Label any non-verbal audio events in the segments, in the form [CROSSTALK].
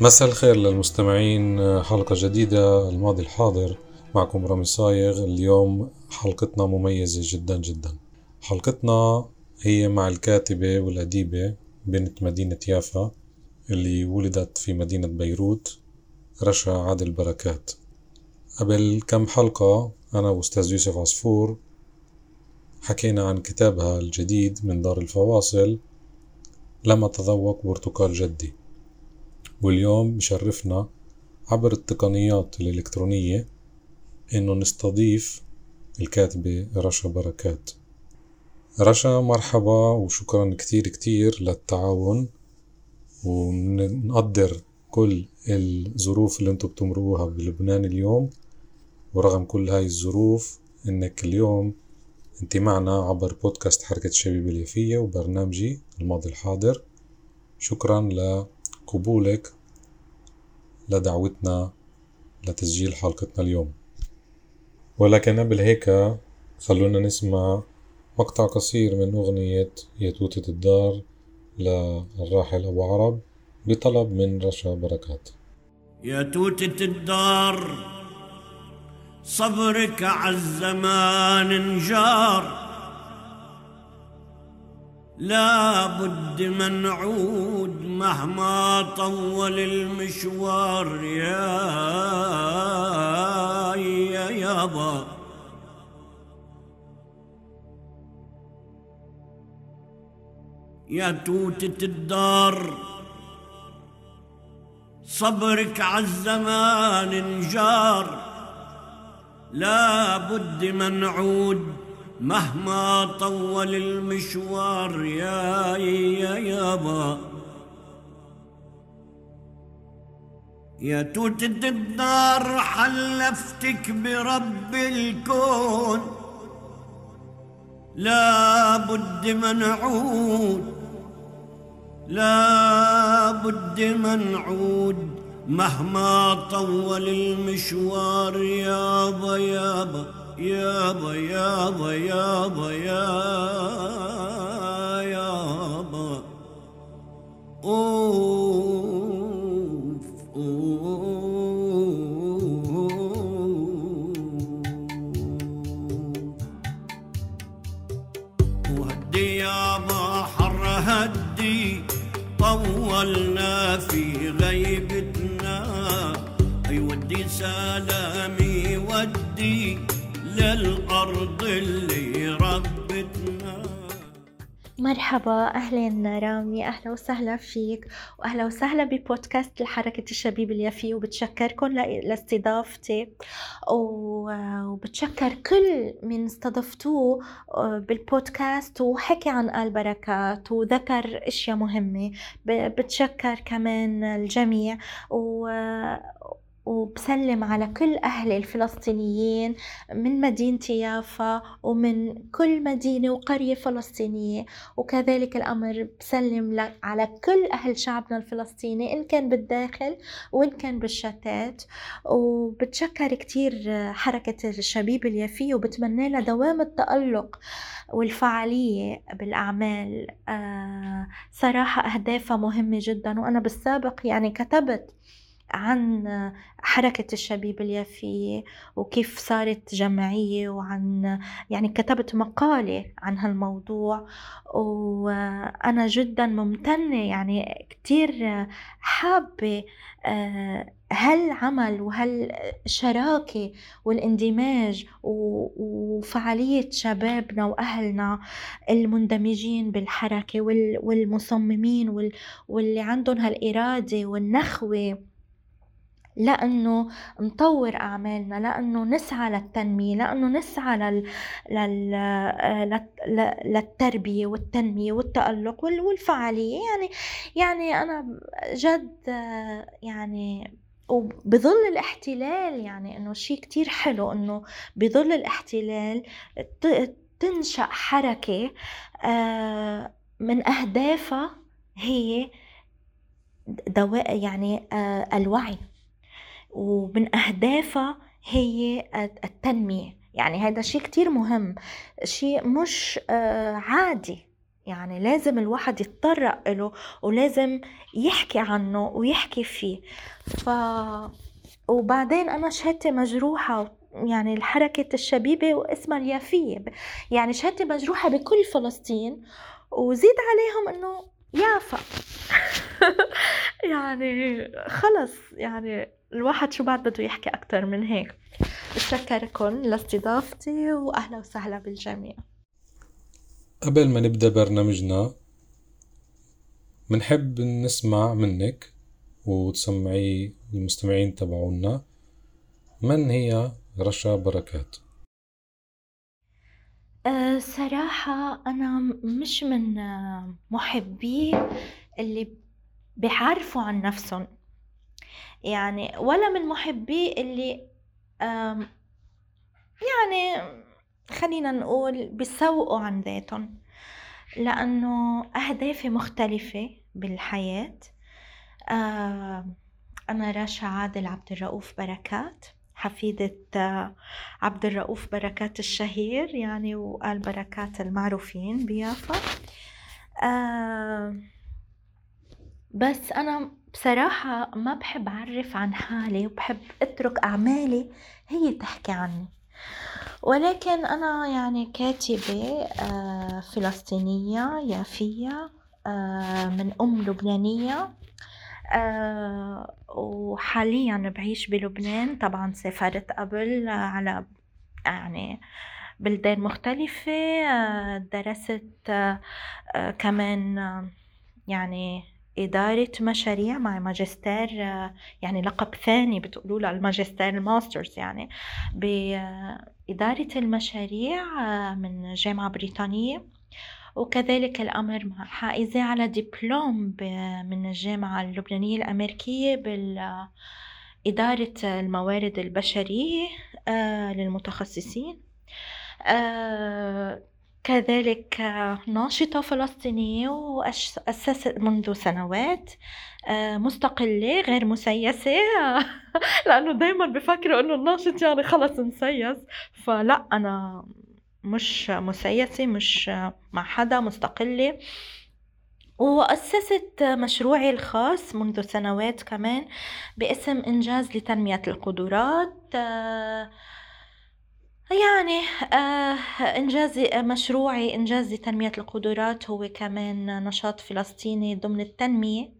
مساء الخير للمستمعين حلقة جديدة الماضي الحاضر معكم رامي صايغ. اليوم حلقتنا مميزة جدا جدا. حلقتنا هي مع الكاتبة والأديبة بنت مدينة يافا اللي ولدت في مدينة بيروت رشا عادل بركات. قبل كم حلقة أنا وأستاذ يوسف عصفور حكينا عن كتابها الجديد من دار الفواصل لم أتذوق برتقال جدي. واليوم بشرفنا عبر التقنيات الإلكترونية إنه نستضيف الكاتبة رشا بركات. رشا مرحبا وشكرا كتير كتير للتعاون ونقدر كل الظروف اللي أنتم بتمروها بلبنان اليوم ورغم كل هاي الظروف إنك اليوم انت معنا عبر بودكاست حركة الشبيب اليافية وبرنامجي الماضي الحاضر. شكرا لقبولك لدعوتنا لتسجيل حلقتنا اليوم. ولكن قبل هيك خلونا نسمع مقطع قصير من أغنية يا توتة الدار للراحل أبو عرب بطلب من رشا بركات. يا توتة الدار صبرك عالزمان انجار. لا بد من نعود مهما طول المشوار. يا يا يابا. يا توتة الدار صبرك عالزمان انجار. لا بد من نعود مهما طول المشوار يا يا يابا يا توتة الدار حلفتك برب الكون. لا بد منعود لا بد منعود مهما طول المشوار يابا يابا يابا يابا يابا يا يابا أوف أوف. وهدي يابا حر هدي طولنا في غيبتنا. أي ودي سلامي ودي للأرض اللي ربتنا. مرحبا أهلا رامي أهلا وسهلا فيك وأهلا وسهلا ببودكاست لحركة الشبيب اليافي وبتشكركم لاستضافتي. وبتشكر كل من استضفتوه آه، بالبودكاست وحكي عن آل بركات وذكر أشياء مهمة. بتشكر كمان الجميع. و وبسلم على كل أهلي الفلسطينيين من مدينة يافا ومن كل مدينة وقرية فلسطينية. وكذلك الأمر بسلم على كل أهل شعبنا الفلسطيني إن كان بالداخل وإن كان بالشتات. وبتشكر كتير حركة الشبيب اليافية وبتمنى لها دوام التألق والفعالية بالأعمال. آه، صراحة أهدافها مهمة جدا وأنا بالسابق يعني كتبت عن حركة الشبيب اليافية وكيف صارت جمعية وعن يعني كتبت مقالة عن هالموضوع. وأنا جدا ممتنة يعني كتير حابة آه، هالعمل وهالشراكة والاندماج وفعالية شبابنا وأهلنا المندمجين بالحركة والمصممين واللي عندهم هالإرادة والنخوة. لأنه نطور أعمالنا لأنه نسعى للتنمية لأنه نسعى لل... لل... للتربية والتنمية والتألق والفعالية. يعني يعني أنا جد يعني وبظل الاحتلال يعني إنه شيء كتير حلو إنه بظل الاحتلال تنشأ حركة آه، من أهدافها هي دواء يعني آه، الوعي. ومن أهدافها هي التنمية. يعني هذا شيء كتير مهم. شيء مش آه، عادي. يعني لازم الواحد يتطرق له ولازم يحكي عنه ويحكي فيه. ف وبعدين أنا شهادتي مجروحة يعني الحركة الشبيبة واسمها اليافية. يعني شهادتي مجروحة بكل فلسطين وزيد عليهم إنه يافا. [LAUGHS] يعني خلص. يعني الواحد شو بعد بده يحكي أكتر من هيك. بتشكركم لاستضافتي وأهلا وسهلا بالجميع. قبل ما نبدأ برنامجنا منحب نسمع منك وتسمعي المستمعين تبعونا من هي رشا بركات؟ أه صراحة أنا مش من محبي اللي بيعرفوا عن نفسهم. يعني ولا من محبي اللي يعني خلينا نقول بيسوقوا عن ذاتهم لأنه أهدافي مختلفة بالحياة. أنا راشا عادل عبد الرؤوف بركات حفيدة عبد الرؤوف بركات الشهير يعني وقال بركات المعروفين بيافا. بس أنا بصراحة ما بحب أعرف عن حالي وبحب أترك أعمالي هي تحكي عني. ولكن أنا يعني كاتبة آه، فلسطينية يافية آه، من أم لبنانية آه، وحاليا بعيش بلبنان. طبعا سافرت قبل على يعني بلدان مختلفة درست كمان يعني إدارة مشاريع مع ماجستير يعني لقب ثاني بتقولوا له الماجستير الماسترز يعني بإدارة المشاريع من جامعة بريطانية. وكذلك الأمر مع حائزة على دبلوم من الجامعة اللبنانية الأمريكية بالإدارة الموارد البشرية آه، للمتخصصين. آه، كذلك ناشطة فلسطينية وأسست منذ سنوات آه، مستقلة غير مسيسة [LAUGHS] لأنه دايما بفكروا إنه الناشط يعني خلص مسيس. فلا أنا مش مسيسة مش مع حدا مستقلة. وأسست مشروعي الخاص منذ سنوات كمان باسم إنجاز لتنمية القدرات آه، يعني آه إنجاز مشروعي إنجاز لتنمية القدرات هو كمان نشاط فلسطيني ضمن التنمية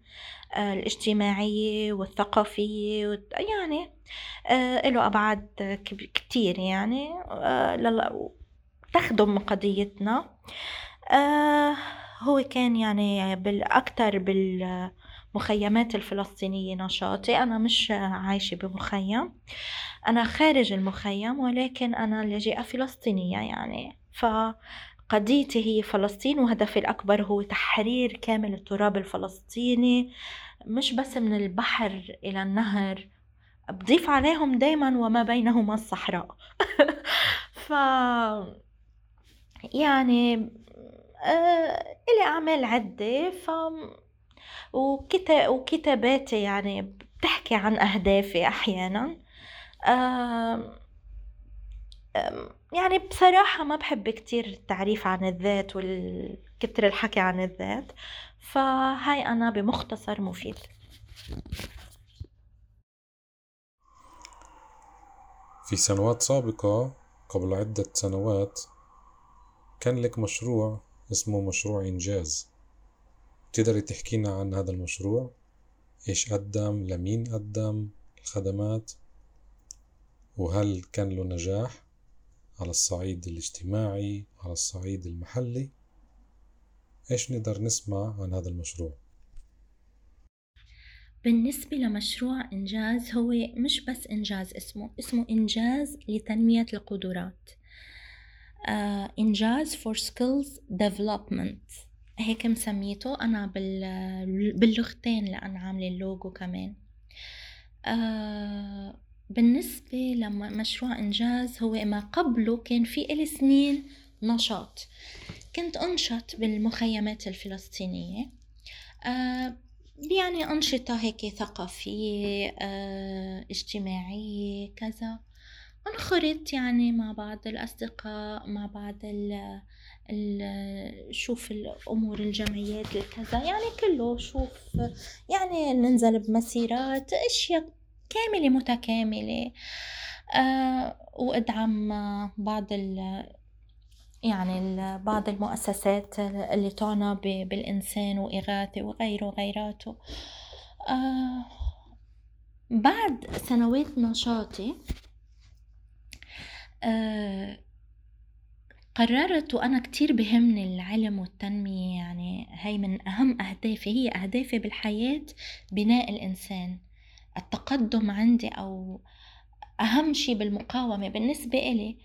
آه الاجتماعية والثقافية يعني آه له أبعاد كتير يعني آه تخدم قضيتنا. آه هو كان يعني بالأكثر بالمخيمات الفلسطينية نشاطي. أنا مش عايشة بمخيم. أنا خارج المخيم ولكن أنا لاجئة فلسطينية يعني. فقضيتي هي فلسطين وهدفي الأكبر هو تحرير كامل التراب الفلسطيني. مش بس من البحر إلى النهر. بضيف عليهم دايما وما بينهما الصحراء. [LAUGHS] ف يعني آه إلي أعمال عدة. ف وكتاباتي يعني بتحكي عن أهدافي أحيانا. يعني بصراحة ما بحب كتير التعريف عن الذات والكتر الحكي عن الذات فهاي أنا بمختصر مفيد. في سنوات سابقة قبل عدة سنوات كان لك مشروع اسمه مشروع إنجاز. تقدري تحكينا عن هذا المشروع؟ إيش قدم؟ لمين قدم؟ الخدمات؟ وهل كان له نجاح على الصعيد الاجتماعي على الصعيد المحلي؟ إيش نقدر نسمع عن هذا المشروع؟ بالنسبة لمشروع إنجاز هو مش بس إنجاز اسمه اسمه إنجاز لتنمية القدرات. uh, إنجاز for skills development. هيك مسميته أنا بال... باللغتين لأن عاملة اللوجو كمان. آه بالنسبة لمشروع إنجاز هو ما قبله كان في إلي سنين نشاط. كنت أنشط بالمخيمات الفلسطينية. آه يعني أنشطة هيك ثقافية آه اجتماعية كذا. انخرط يعني مع بعض الأصدقاء مع بعض ال شوف الأمور الجمعيات الكذا. يعني كله شوف يعني ننزل بمسيرات أشياء كاملة متكاملة. آه وأدعم بعض ال يعني بعض المؤسسات اللي تعنى بالإنسان وإغاثة وغيره وغيراته. آه بعد سنوات نشاطي آه قررت وأنا كتير بهمني العلم والتنمية يعني هاي من أهم أهدافي هي أهدافي بالحياة بناء الإنسان. التقدم عندي أو أهم شي بالمقاومة بالنسبة إلي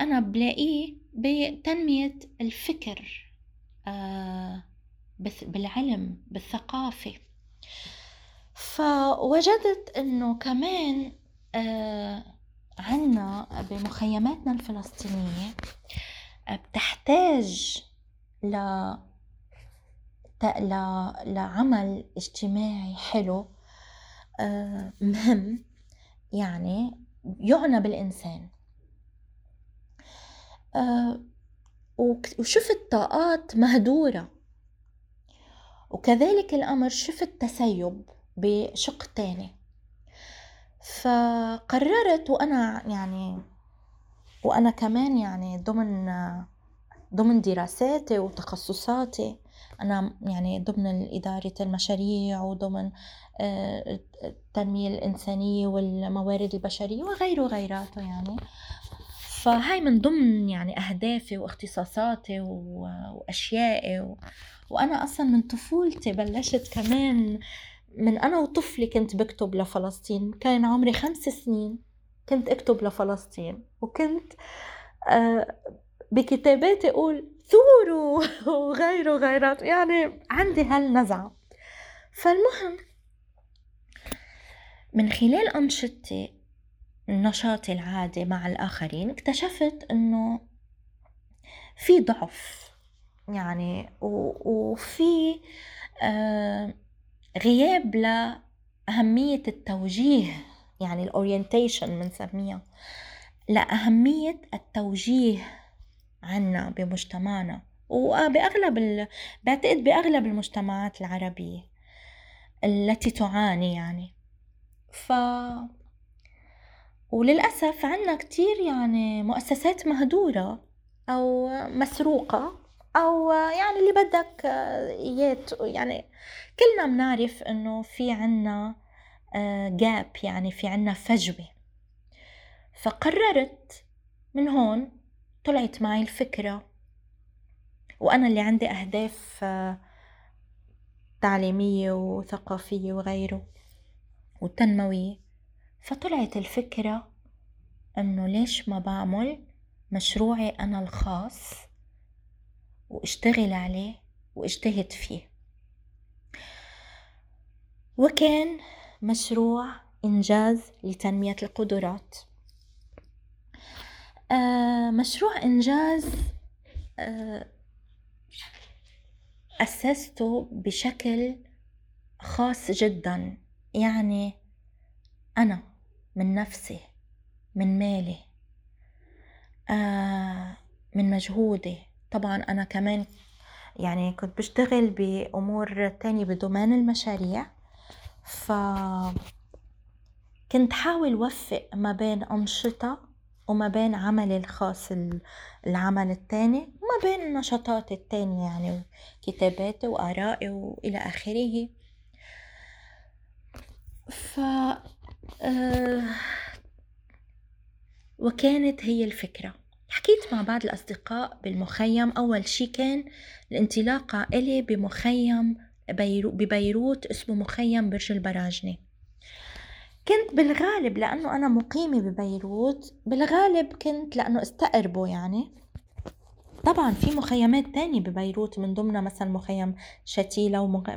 أنا بلاقيه بتنمية الفكر آه بالعلم بالثقافة. فوجدت إنه كمان آه عنا بمخيماتنا الفلسطينية بتحتاج ل ل... لعمل اجتماعي حلو آه، مهم يعني يعنى بالإنسان. آه، وشفت طاقات مهدورة. وكذلك الأمر شفت تسيب بشق تاني. فقررت وأنا يعني وأنا كمان يعني ضمن ضمن دراساتي وتخصصاتي أنا يعني ضمن إدارة المشاريع وضمن آه، التنمية الإنسانية والموارد البشرية وغيره وغيراته يعني. فهاي من ضمن يعني أهدافي واختصاصاتي وأشيائي و... وأنا أصلا من طفولتي بلشت كمان من أنا وطفلي كنت بكتب لفلسطين كان عمري خمس سنين. كنت أكتب لفلسطين وكنت آه، بكتاباتي أقول ثوروا [LAUGHS] وغيره وغيرات يعني عندي هالنزعة. فالمهم من خلال أنشطتي نشاطي العادي مع الآخرين اكتشفت إنه في ضعف يعني وفي آه غياب لأهمية التوجيه يعني الأورينتيشن بنسميها لأهمية التوجيه عنا بمجتمعنا وبأغلب. بعتقد بأغلب المجتمعات العربية التي تعاني يعني ف وللأسف عنا كتير يعني مؤسسات مهدورة أو مسروقة أو يعني اللي بدك إياه يعني كلنا بنعرف إنه في عنا جاب آه، يعني في عنا فجوة. فقررت من هون طلعت معي الفكرة. وأنا اللي عندي أهداف آه، تعليمية وثقافية وغيره وتنموية. فطلعت الفكرة إنه ليش ما بعمل مشروعي أنا الخاص واشتغل عليه واجتهد فيه. وكان مشروع إنجاز لتنمية القدرات. آه مشروع إنجاز آه أسسته بشكل خاص جدا. يعني أنا من نفسي من مالي آه من مجهودي. طبعا أنا كمان يعني كنت بشتغل بأمور تانية بضمان المشاريع. ف كنت حاول وفق ما بين أنشطة وما بين عملي الخاص العمل التاني وما بين النشاطات التانية يعني كتاباتي وآرائي وإلى آخره. ف آه وكانت هي الفكرة. حكيت مع بعض الأصدقاء بالمخيم. أول شي كان الانطلاقة إلي بمخيم بيرو ببيروت اسمه مخيم برج البراجنة كنت بالغالب لأنه أنا مقيمة ببيروت بالغالب كنت لأنه استقربه يعني طبعا في مخيمات تانية ببيروت من ضمنها مثلا مخيم شتيلة ومخ...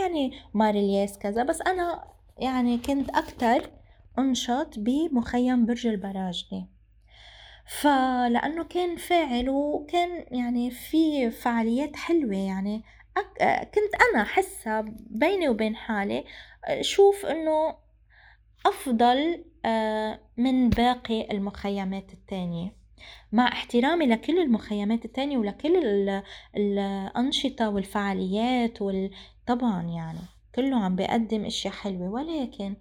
يعني ماريلياس كذا بس أنا يعني كنت أكتر أنشط بمخيم برج البراجني فلأنه كان فاعل وكان يعني في فعاليات حلوة يعني. كنت أنا حسها بيني وبين حالي شوف إنه أفضل آه، من باقي المخيمات التانية. مع احترامي لكل المخيمات التانية ولكل الأنشطة والفعاليات وال... طبعا يعني كله عم بيقدم أشياء حلوة. ولكن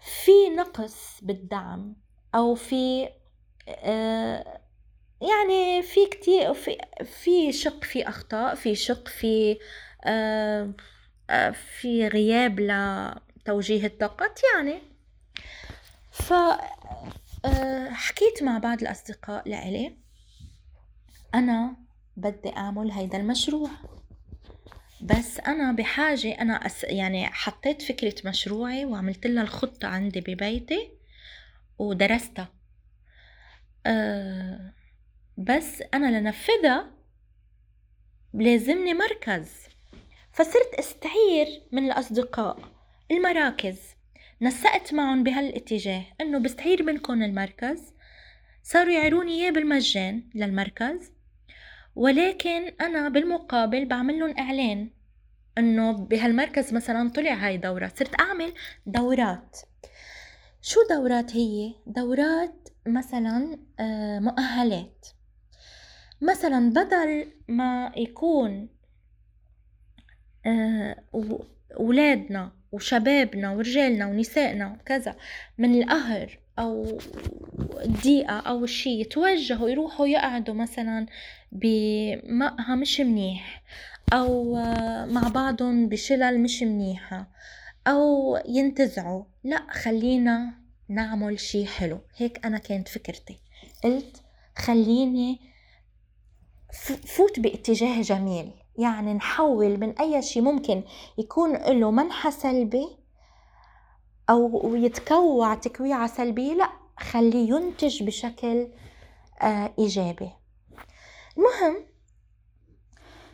في نقص بالدعم أو في آه يعني في كتير في في شق في أخطاء في شق في آه آه في غياب لتوجيه الطاقات يعني. ف آه، حكيت مع بعض الأصدقاء لإلي أنا بدي أعمل هيدا المشروع. بس أنا بحاجة أنا أس يعني حطيت فكرة مشروعي وعملت لها الخطة عندي ببيتي ودرستها. أه بس أنا لنفذها لازمني مركز. فصرت أستعير من الأصدقاء المراكز. نسقت معهم بهالاتجاه إنه بستعير منكم المركز. صاروا يعيروني إياه بالمجان للمركز. ولكن أنا بالمقابل بعمل لهم إعلان إنه بهالمركز مثلا طلع هاي دورة. صرت أعمل دورات. شو دورات هي؟ دورات مثلا آه، مؤهلات. مثلا بدل ما يكون آه، وشبابنا ورجالنا ونسائنا وكذا من القهر أو الضيقة أو الشي يتوجهوا يروحوا يقعدوا مثلا بمقهى مش منيح أو مع بعضهم بشلل مش منيحة أو ينتزعوا لا خلينا نعمل شي حلو. هيك أنا كانت فكرتي. قلت خليني فوت باتجاه جميل. يعني نحول من أي شيء ممكن يكون له منحى سلبي أو يتكوع تكويعة سلبية لا خليه ينتج بشكل آه إيجابي. المهم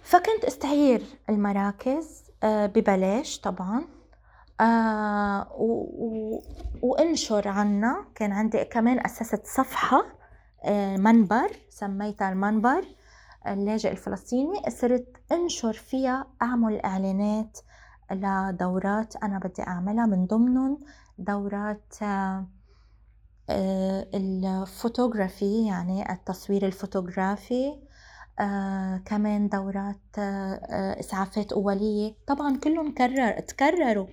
فكنت أستعير المراكز آه ببلاش طبعا آه وأنشر عنا. كان عندي كمان أسست صفحة منبر سميتها المنبر. اللاجئ الفلسطيني صرت أنشر فيها أعمل إعلانات لدورات أنا بدي أعملها. من ضمنهم دورات آه، الفوتوغرافي يعني التصوير الفوتوغرافي آه كمان دورات آه إسعافات أولية. طبعا كلهم كرر تكرروا.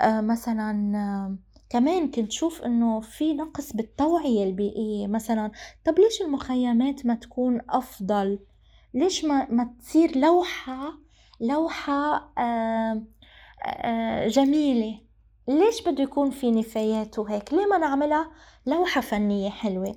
آه مثلا آه كمان كنت شوف إنه في نقص بالتوعية البيئية. مثلا طب ليش المخيمات ما تكون أفضل؟ ليش ما, ما تصير لوحة لوحة آه آه جميلة؟ ليش بده يكون في نفايات وهيك؟ ليه ما نعملها لوحة فنية حلوة؟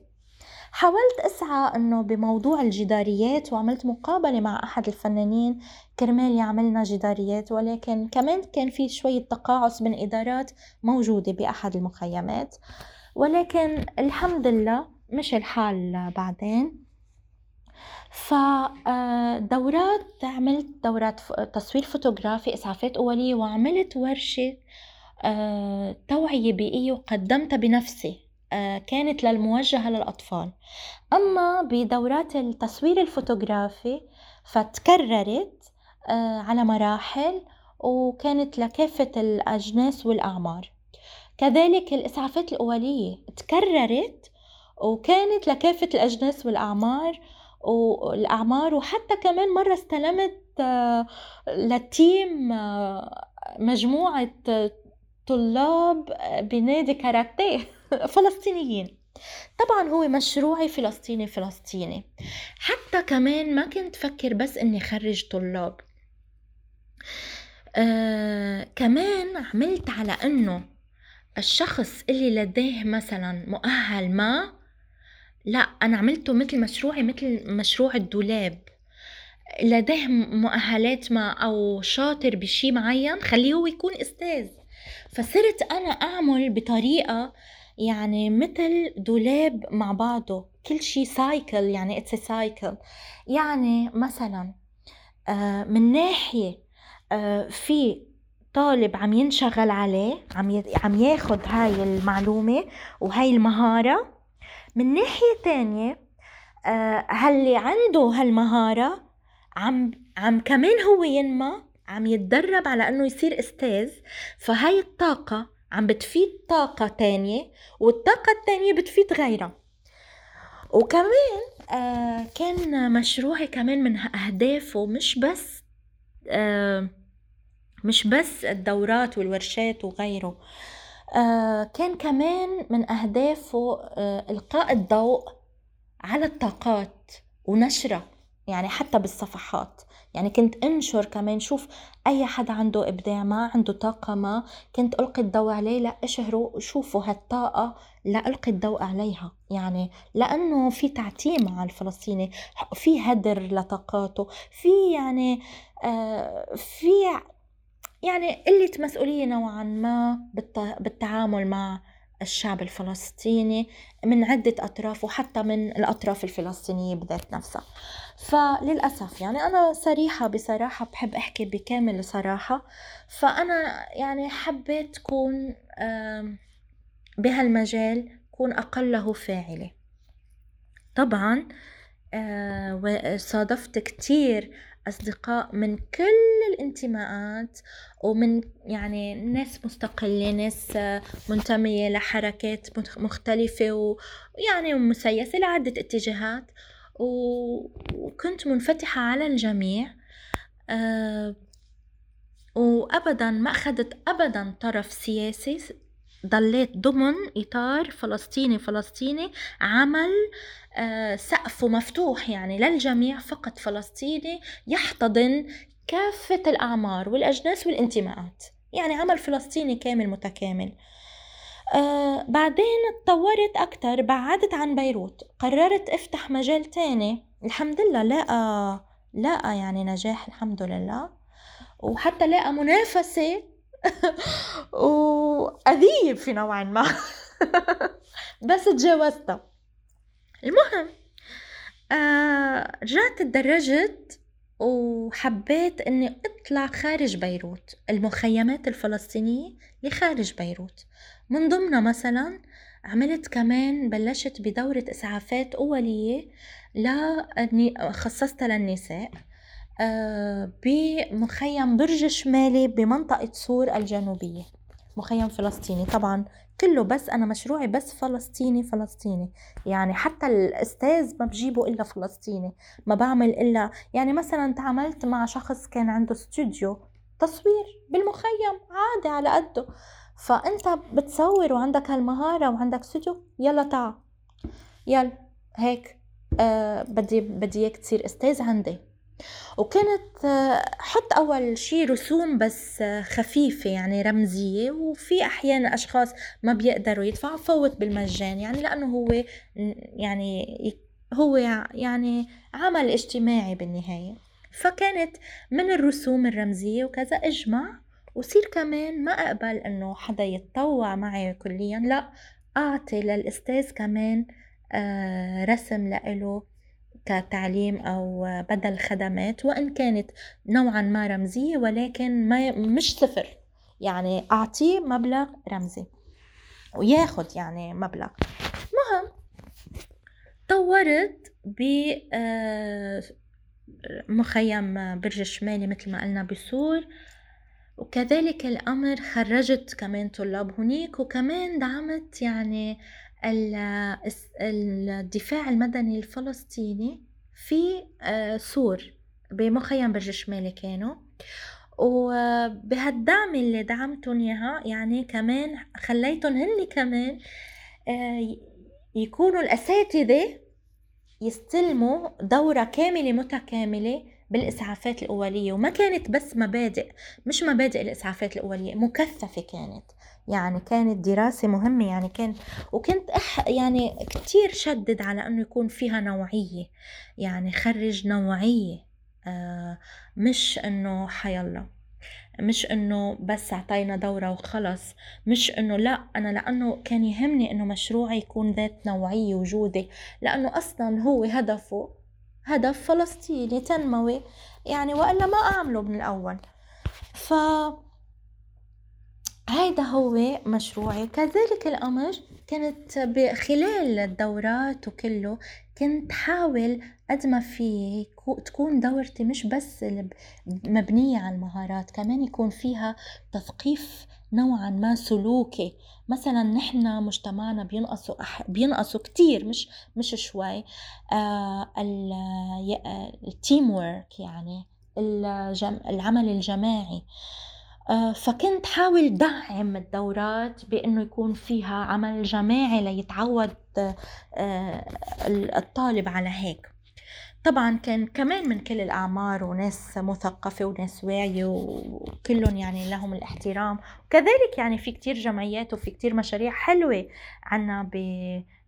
حاولت أسعى إنه بموضوع الجداريات وعملت مقابلة مع أحد الفنانين كرمال يعملنا جداريات ولكن كمان كان في شوية تقاعس من إدارات موجودة بأحد المخيمات. ولكن الحمد لله مش الحال بعدين. فدورات آه، عملت دورات تصوير فوتوغرافي إسعافات أولية وعملت ورشة آه، توعية بيئية وقدمتها بنفسي آه، كانت للموجهة للأطفال. أما بدورات التصوير الفوتوغرافي فتكررت على مراحل وكانت لكافة الأجناس والأعمار. كذلك الإسعافات الأولية تكررت وكانت لكافة الأجناس والأعمار والأعمار وحتى كمان مرة استلمت آه، لتيم آه، مجموعة طلاب بنادي كاراتيه [LAUGHS] فلسطينيين. طبعا هو مشروعي فلسطيني فلسطيني. حتى كمان ما كنت فكر بس إني خرج طلاب. آه كمان عملت على إنه الشخص اللي لديه مثلا مؤهل ما لا أنا عملته مثل مشروعي مثل مشروع الدولاب. لديه مؤهلات ما أو شاطر بشي معين خليه هو يكون أستاذ. فصرت أنا أعمل بطريقة يعني مثل دولاب مع بعضه. كل شي cycle يعني it's cycle يعني مثلا آه، من ناحية آه، في طالب عم ينشغل عليه عم عم ياخد هاي المعلومة وهاي المهارة من ناحية تانية آه هاللي عنده هالمهارة عم عم كمان هو ينمى عم يتدرب على إنه يصير أستاذ فهاي الطاقة عم بتفيد طاقة تانية والطاقة التانية بتفيد غيرها. وكمان آه كان مشروعي كمان من أهدافه مش بس آه مش بس الدورات والورشات وغيره. آه كان كمان من أهدافه آه إلقاء الضوء على الطاقات ونشرها يعني حتى بالصفحات. يعني كنت أنشر كمان شوف أي حدا عنده إبداع ما عنده طاقة ما كنت ألقي الضوء عليه لا اشهروا شوفوا هالطاقة لا ألقي الضوء عليها. يعني لأنه في تعتيم على الفلسطيني في هدر لطاقاته في يعني آه في يعني قلة مسؤولية نوعا ما بالتعامل مع الشعب الفلسطيني من عدة أطراف وحتى من الأطراف الفلسطينية بذات نفسها. فللأسف يعني أنا صريحة بصراحة بحب أحكي بكامل صراحة. فأنا يعني حبيت كون بهالمجال كون أقله فاعلة. طبعا آه، صادفت كتير أصدقاء من كل الانتماءات ومن يعني ناس مستقلة ناس منتمية لحركات مختلفة ويعني مسيسة لعدة اتجاهات. وكنت منفتحة على الجميع آه، وأبدا ما أخذت أبدا طرف سياسي ضليت ضمن إطار فلسطيني فلسطيني عمل آه، سقفه مفتوح يعني للجميع فقط فلسطيني يحتضن كافة الأعمار والأجناس والانتماءات. يعني عمل فلسطيني كامل متكامل. آه بعدين اتطورت أكتر بعدت عن بيروت. قررت افتح مجال تاني. الحمد لله لقى لقى يعني نجاح الحمد لله. وحتى لقى منافسة. [LAUGHS] وأذيب في نوع ما. [LAUGHS] بس تجاوزتها. المهم آه رجعت تدرجت وحبيت إني أطلع خارج بيروت المخيمات الفلسطينية اللي خارج بيروت. من ضمنها مثلا عملت كمان بلشت بدورة إسعافات أولية خصصتها للنساء آه، بمخيم برج شمالي بمنطقة سور الجنوبية. مخيم فلسطيني. طبعا كله بس أنا مشروعي بس فلسطيني فلسطيني. يعني حتى الأستاذ ما بجيبه إلا فلسطيني ما بعمل إلا يعني مثلا تعاملت مع شخص كان عنده استوديو تصوير بالمخيم عادي على قده. فأنت بتصور وعندك هالمهارة وعندك استوديو يلا تعا يلا هيك. آه بدي بدي إياك تصير أستاذ عندي. وكانت حط أول شي رسوم بس خفيفة يعني رمزية وفي أحيانا أشخاص ما بيقدروا يدفعوا فوت بالمجان يعني لأنه هو يعني هو يعني عمل اجتماعي بالنهاية. فكانت من الرسوم الرمزية وكذا إجمع وصير كمان ما أقبل إنه حدا يتطوع معي كليا لا أعطي للأستاذ كمان آه، رسم لإله كتعليم أو بدل خدمات وإن كانت نوعا ما رمزية ولكن ما مش صفر. يعني أعطيه مبلغ رمزي وياخد يعني مبلغ. مهم. طورت ب آه، مخيم برج الشمالي مثل ما قلنا بسور. وكذلك الأمر خرجت كمان طلاب هنيك وكمان دعمت يعني الدفاع المدني الفلسطيني في آه، سور بمخيم برج الشمالي كانوا. وبهالدعم اللي دعمتهم إياها يعني كمان خليتهم هن كمان آه، يكونوا الأساتذة يستلموا دورة كاملة متكاملة بالإسعافات الأولية. وما كانت بس مبادئ مش مبادئ الإسعافات الأولية مكثفة كانت. يعني كانت دراسة مهمة يعني كان وكنت أح يعني كتير شدد على أنه يكون فيها نوعية. يعني خرج نوعية آه مش أنه حيالله مش إنه بس أعطينا دورة وخلص. مش إنه لا أنا لأنه كان يهمني إنه مشروعي يكون ذات نوعية وجودة. لأنه أصلا هو هدفه هدف فلسطيني تنموي. يعني وإلا ما أعمله من الأول. ف هيدا هو مشروعي. وكذلك الأمر كنت خلال الدورات وكله كنت حاول قد ما في تكون دورتي مش بس مبنية على المهارات كمان يكون فيها تثقيف نوعا ما سلوكي. مثلا نحن مجتمعنا بينقصوا أح... بينقصوا كتير مش مش شوي. آه ال team work يعني الجم... العمل الجماعي. آه فكنت حاول دعم الدورات بأنه يكون فيها عمل جماعي ليتعود آه الطالب على هيك. طبعا كان كمان من كل الأعمار وناس مثقفة وناس واعية وكلهم يعني لهم الاحترام. وكذلك يعني في كتير جمعيات وفي كتير مشاريع حلوة عنا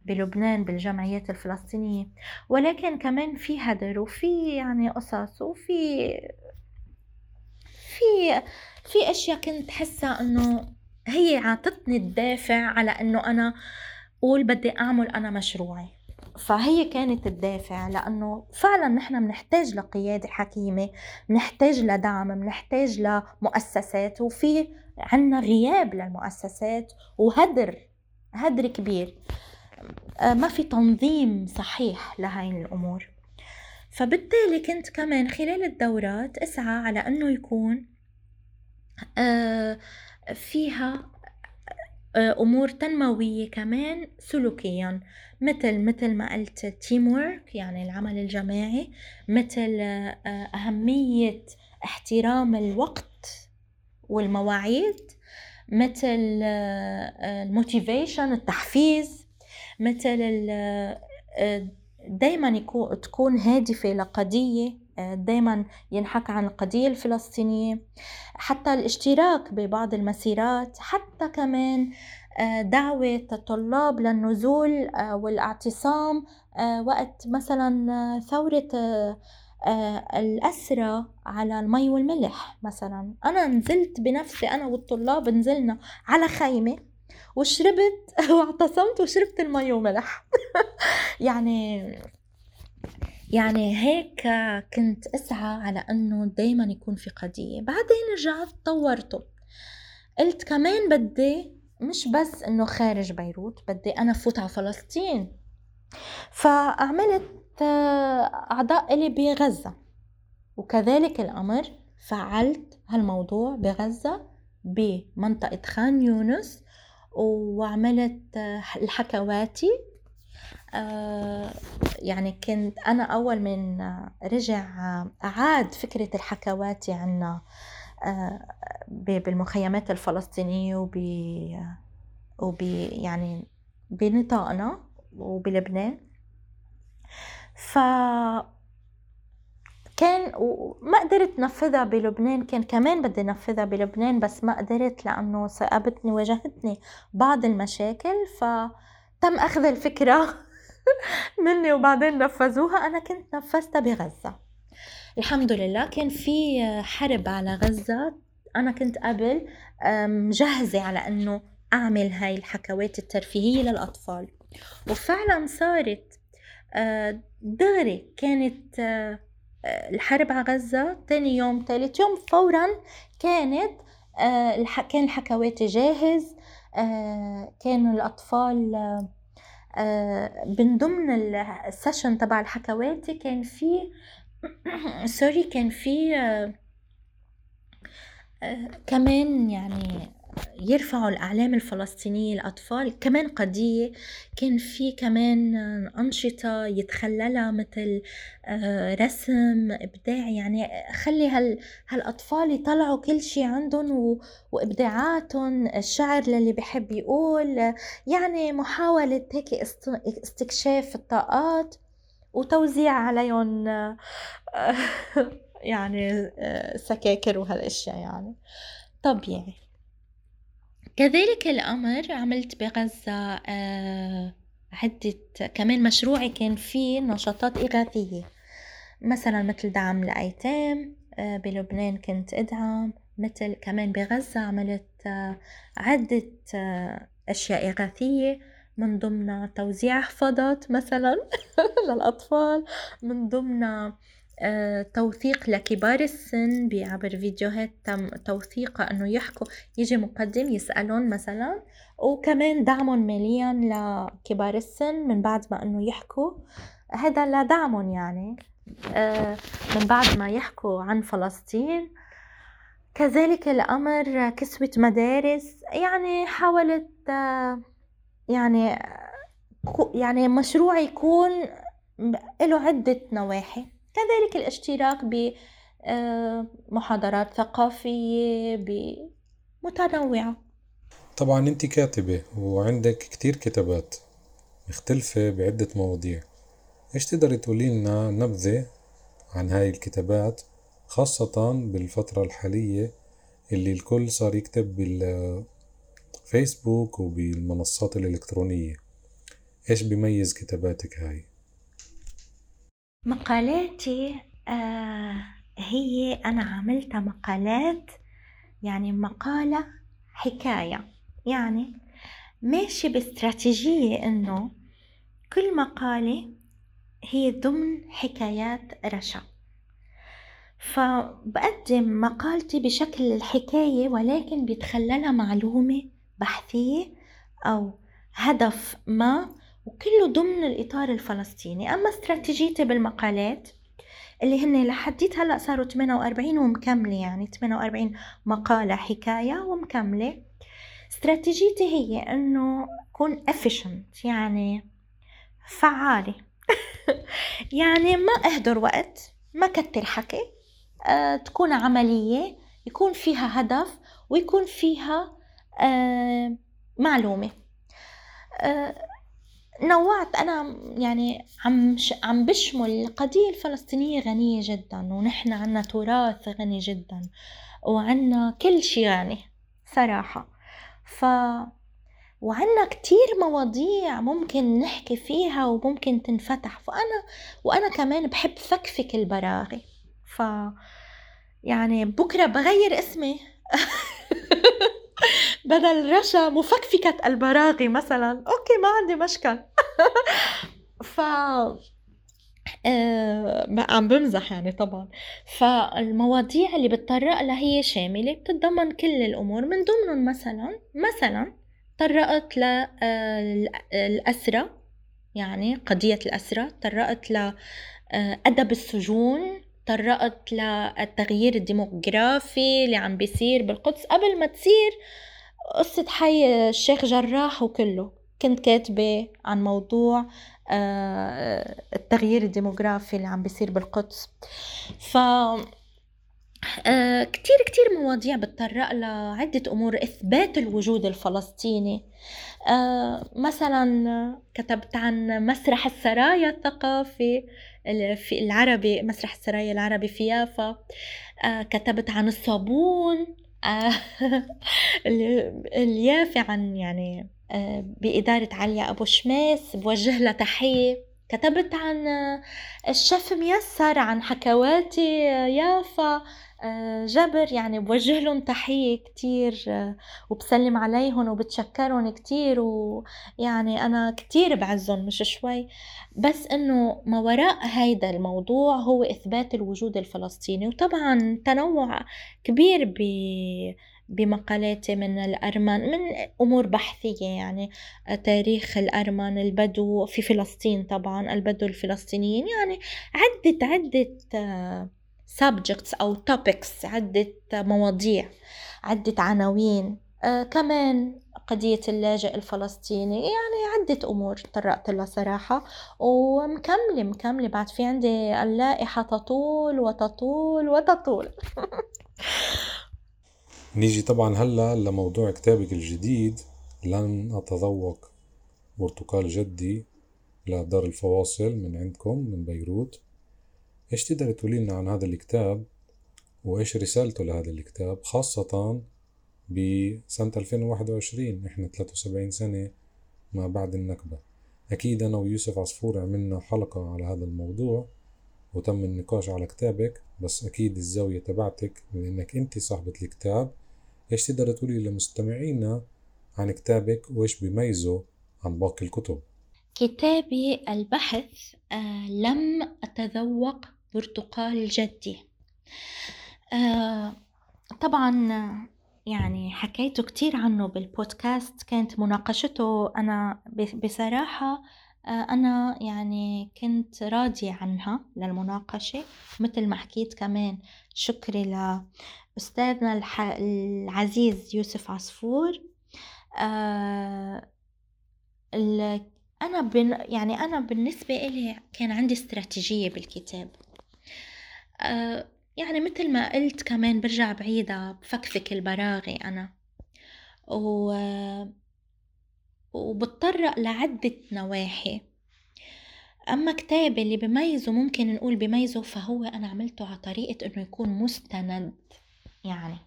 بلبنان بالجمعيات الفلسطينية. ولكن كمان في هدر وفي يعني قصص وفي في في أشياء كنت حاسة إنه هي عطتني الدافع على إنه أنا قول بدي أعمل أنا مشروعي. فهي كانت الدافع لأنه فعلا نحن بنحتاج لقيادة حكيمة بنحتاج لدعم بنحتاج لمؤسسات وفي عنا غياب للمؤسسات وهدر هدر كبير. آه، ما في تنظيم صحيح لهاي الأمور. فبالتالي كنت كمان خلال الدورات أسعى على أنه يكون فيها آه، أمور تنموية كمان سلوكيا مثل مثل ما قلت تيم يعني العمل الجماعي مثل آه، أهمية احترام الوقت والمواعيد مثل آه، الموتيفيشن التحفيز مثل دايما تكون هادفة لقضية دايما ينحكى عن القضية الفلسطينية حتى الاشتراك ببعض المسيرات حتى كمان آه، دعوة الطلاب للنزول آه، والاعتصام آه، وقت مثلا ثورة الأسرة على المي والملح مثلا. أنا نزلت بنفسي أنا والطلاب نزلنا على خيمة وشربت [LAUGHS] واعتصمت وشربت المي وملح [LAUGHS] يعني يعني هيك كنت أسعى على أنه دايما يكون في قضية. بعدين رجعت طورته قلت كمان بدي مش بس إنه خارج بيروت بدي أنا فوت على فلسطين. فعملت أعضاء إلي بغزة. وكذلك الأمر فعلت هالموضوع بغزة بمنطقة خان يونس وعملت الحكواتي آه، يعني كنت أنا أول من رجع أعاد فكرة الحكواتي عنا آه، بالمخيمات الفلسطينية وب وب يعني بنطاقنا وبلبنان. ف كان وما قدرت نفذها بلبنان كان كمان بدي نفذها بلبنان بس ما قدرت لأنه صابتني واجهتني بعض المشاكل فتم أخذ الفكرة. مني وبعدين نفذوها. أنا كنت نفذتها بغزة. الحمد لله. كان في حرب على غزة. أنا كنت قبل مجهزة على أنه أعمل هاي الحكوات الترفيهية للأطفال. وفعلا صارت دغري كانت الحرب على غزة. تاني يوم تالت يوم فورا كانت كان الحكواتي جاهز. كانوا الأطفال من ضمن ال session تبع الحكواتي كان في [COUGHS] sorry كان في كمان يعني يرفعوا الأعلام الفلسطينية الأطفال كمان قضية كان في كمان أنشطة يتخللها مثل آه، رسم إبداع يعني خلي هال هالأطفال يطلعوا كل شي عندهم وإبداعاتهم الشعر للي بحب يقول يعني محاولة هيك استكشاف الطاقات وتوزيع عليهم آه، [LAUGHS] يعني آه، سكاكر وهالأشياء يعني. طبيعي كذلك الأمر عملت بغزة آه، عدة كمان مشروعي كان فيه نشاطات إغاثية. مثلا مثل دعم الأيتام آه، بلبنان كنت أدعم. مثل كمان بغزة عملت عدة أشياء إغاثية. من ضمن توزيع حفاضات مثلا [LAUGHS] للأطفال. من ضمن آه، توثيق لكبار السن بعبر فيديوهات تم توثيقها أنه يحكوا يجي مقدم يسألون مثلا وكمان دعمهم ماليا لكبار السن من بعد ما أنه يحكوا. هذا لدعمهم يعني آه، من بعد ما يحكوا عن فلسطين. كذلك الأمر كسوة مدارس يعني حاولت آه، يعني يعني مشروع يكون له عدة نواحي. كذلك الاشتراك بمحاضرات ثقافية متنوعة. طبعا أنت كاتبة وعندك كتير كتابات مختلفة بعدة مواضيع. إيش تقدري تقولي لنا نبذة عن هاي الكتابات خاصة بالفترة الحالية اللي الكل صار يكتب بالفيسبوك وبالمنصات الإلكترونية؟ إيش بيميز كتاباتك هاي؟ مقالاتي آه هي أنا عملتها مقالات يعني مقالة حكاية. يعني ماشي باستراتيجية إنه كل مقالة هي ضمن حكايات رشا. فبقدم مقالتي بشكل الحكاية ولكن بيتخللها معلومة بحثية أو هدف ما وكله ضمن الإطار الفلسطيني. أما استراتيجيتي بالمقالات اللي هن لحديت هلأ صاروا 48 ومكملة يعني 48 مقالة حكاية ومكملة. استراتيجيتي هي إنه كون efficient يعني فعالة. [LAUGHS] يعني ما أهدر وقت ما كتر حكي. أه تكون عملية يكون فيها هدف ويكون فيها أه معلومة. أه نوعت. أنا يعني عم عم بشمل القضية الفلسطينية غنية جدا ونحن عنا تراث غني جدا وعنا كل شي غني صراحة. ف وعنا كتير مواضيع ممكن نحكي فيها وممكن تنفتح. فأنا وأنا كمان بحب فكفك البراغي. ف يعني بكرة بغير اسمي. [LAUGHS] [LAUGHS] بدل رشا مفكفكة البراغي مثلا. أوكي ما عندي مشكل [LAUGHS] ف آه عم بمزح يعني طبعا. فالمواضيع اللي بتطرق لها هي شاملة. بتتضمن كل الأمور. من ضمنهم مثلا مثلا طرقت للأسرة آه، يعني قضية الأسرة. طرقت لأدب آه، السجون. طرقت للتغيير الديموغرافي اللي عم بيصير بالقدس. قبل ما تصير قصة حي الشيخ جراح وكله كنت كاتبة عن موضوع آه، التغيير الديموغرافي اللي عم بيصير بالقدس. ف آه، كتير كتير مواضيع بتطرق لعدة أمور. إثبات الوجود الفلسطيني. آه، مثلا كتبت عن مسرح السرايا الثقافي. في العربي مسرح السرايا العربي في يافا كتبت عن الصابون [LAUGHS] اليافي عن يعني آه، بإدارة عليا أبو شماس بوجه لها تحية. كتبت عن آه، الشيف ميسر عن حكواتي آه، يافا. جبر يعني بوجه لهم تحية كتير وبسلم عليهم وبتشكرهم كتير ويعني أنا كتير بعزهم مش شوي. بس إنه ما وراء هيدا الموضوع هو إثبات الوجود الفلسطيني. وطبعا تنوع كبير ب بمقالاتي من الأرمن من أمور بحثية يعني تاريخ الأرمن البدو في فلسطين طبعا البدو الفلسطينيين يعني عدة عدة subjects أو topics عدة مواضيع عدة عناوين. آه كمان قضية اللاجئ الفلسطيني يعني عدة أمور تطرقت لها صراحة. ومكملة مكملة بعد في عندي اللائحة تطول وتطول وتطول. [LAUGHS] نيجي طبعا هلأ لموضوع كتابك الجديد. لن أتذوق برتقال جدي لدار الفواصل من عندكم من بيروت. إيش تقدر تقولي لنا عن هذا الكتاب وإيش رسالته لهذا الكتاب خاصة بسنة 2021 إحنا 73 سنة ما بعد النكبة. أكيد أنا ويوسف عصفور عملنا حلقة على هذا الموضوع وتم النقاش على كتابك بس أكيد الزاوية تبعتك لأنك أنت صاحبة الكتاب. إيش تقدر تقولي لمستمعينا عن كتابك وإيش بيميزه عن باقي الكتب؟ كتابي البحث آه لم أتذوق برتقال جدي آه طبعا يعني حكيته كتير عنه بالبودكاست كانت مناقشته أنا بصراحة آه، أنا يعني كنت راضية عنها للمناقشة مثل ما حكيت كمان شكري لأستاذنا العزيز يوسف عصفور. آه، أنا يعني أنا بالنسبة إلي كان عندي استراتيجية بالكتاب. آه، يعني مثل ما قلت كمان برجع بعيدة بفكفك البراغي أنا. و وبتطرق لعدة نواحي. أما كتابي اللي بميزه ممكن نقول بميزه فهو أنا عملته على طريقة إنه يكون مستند يعني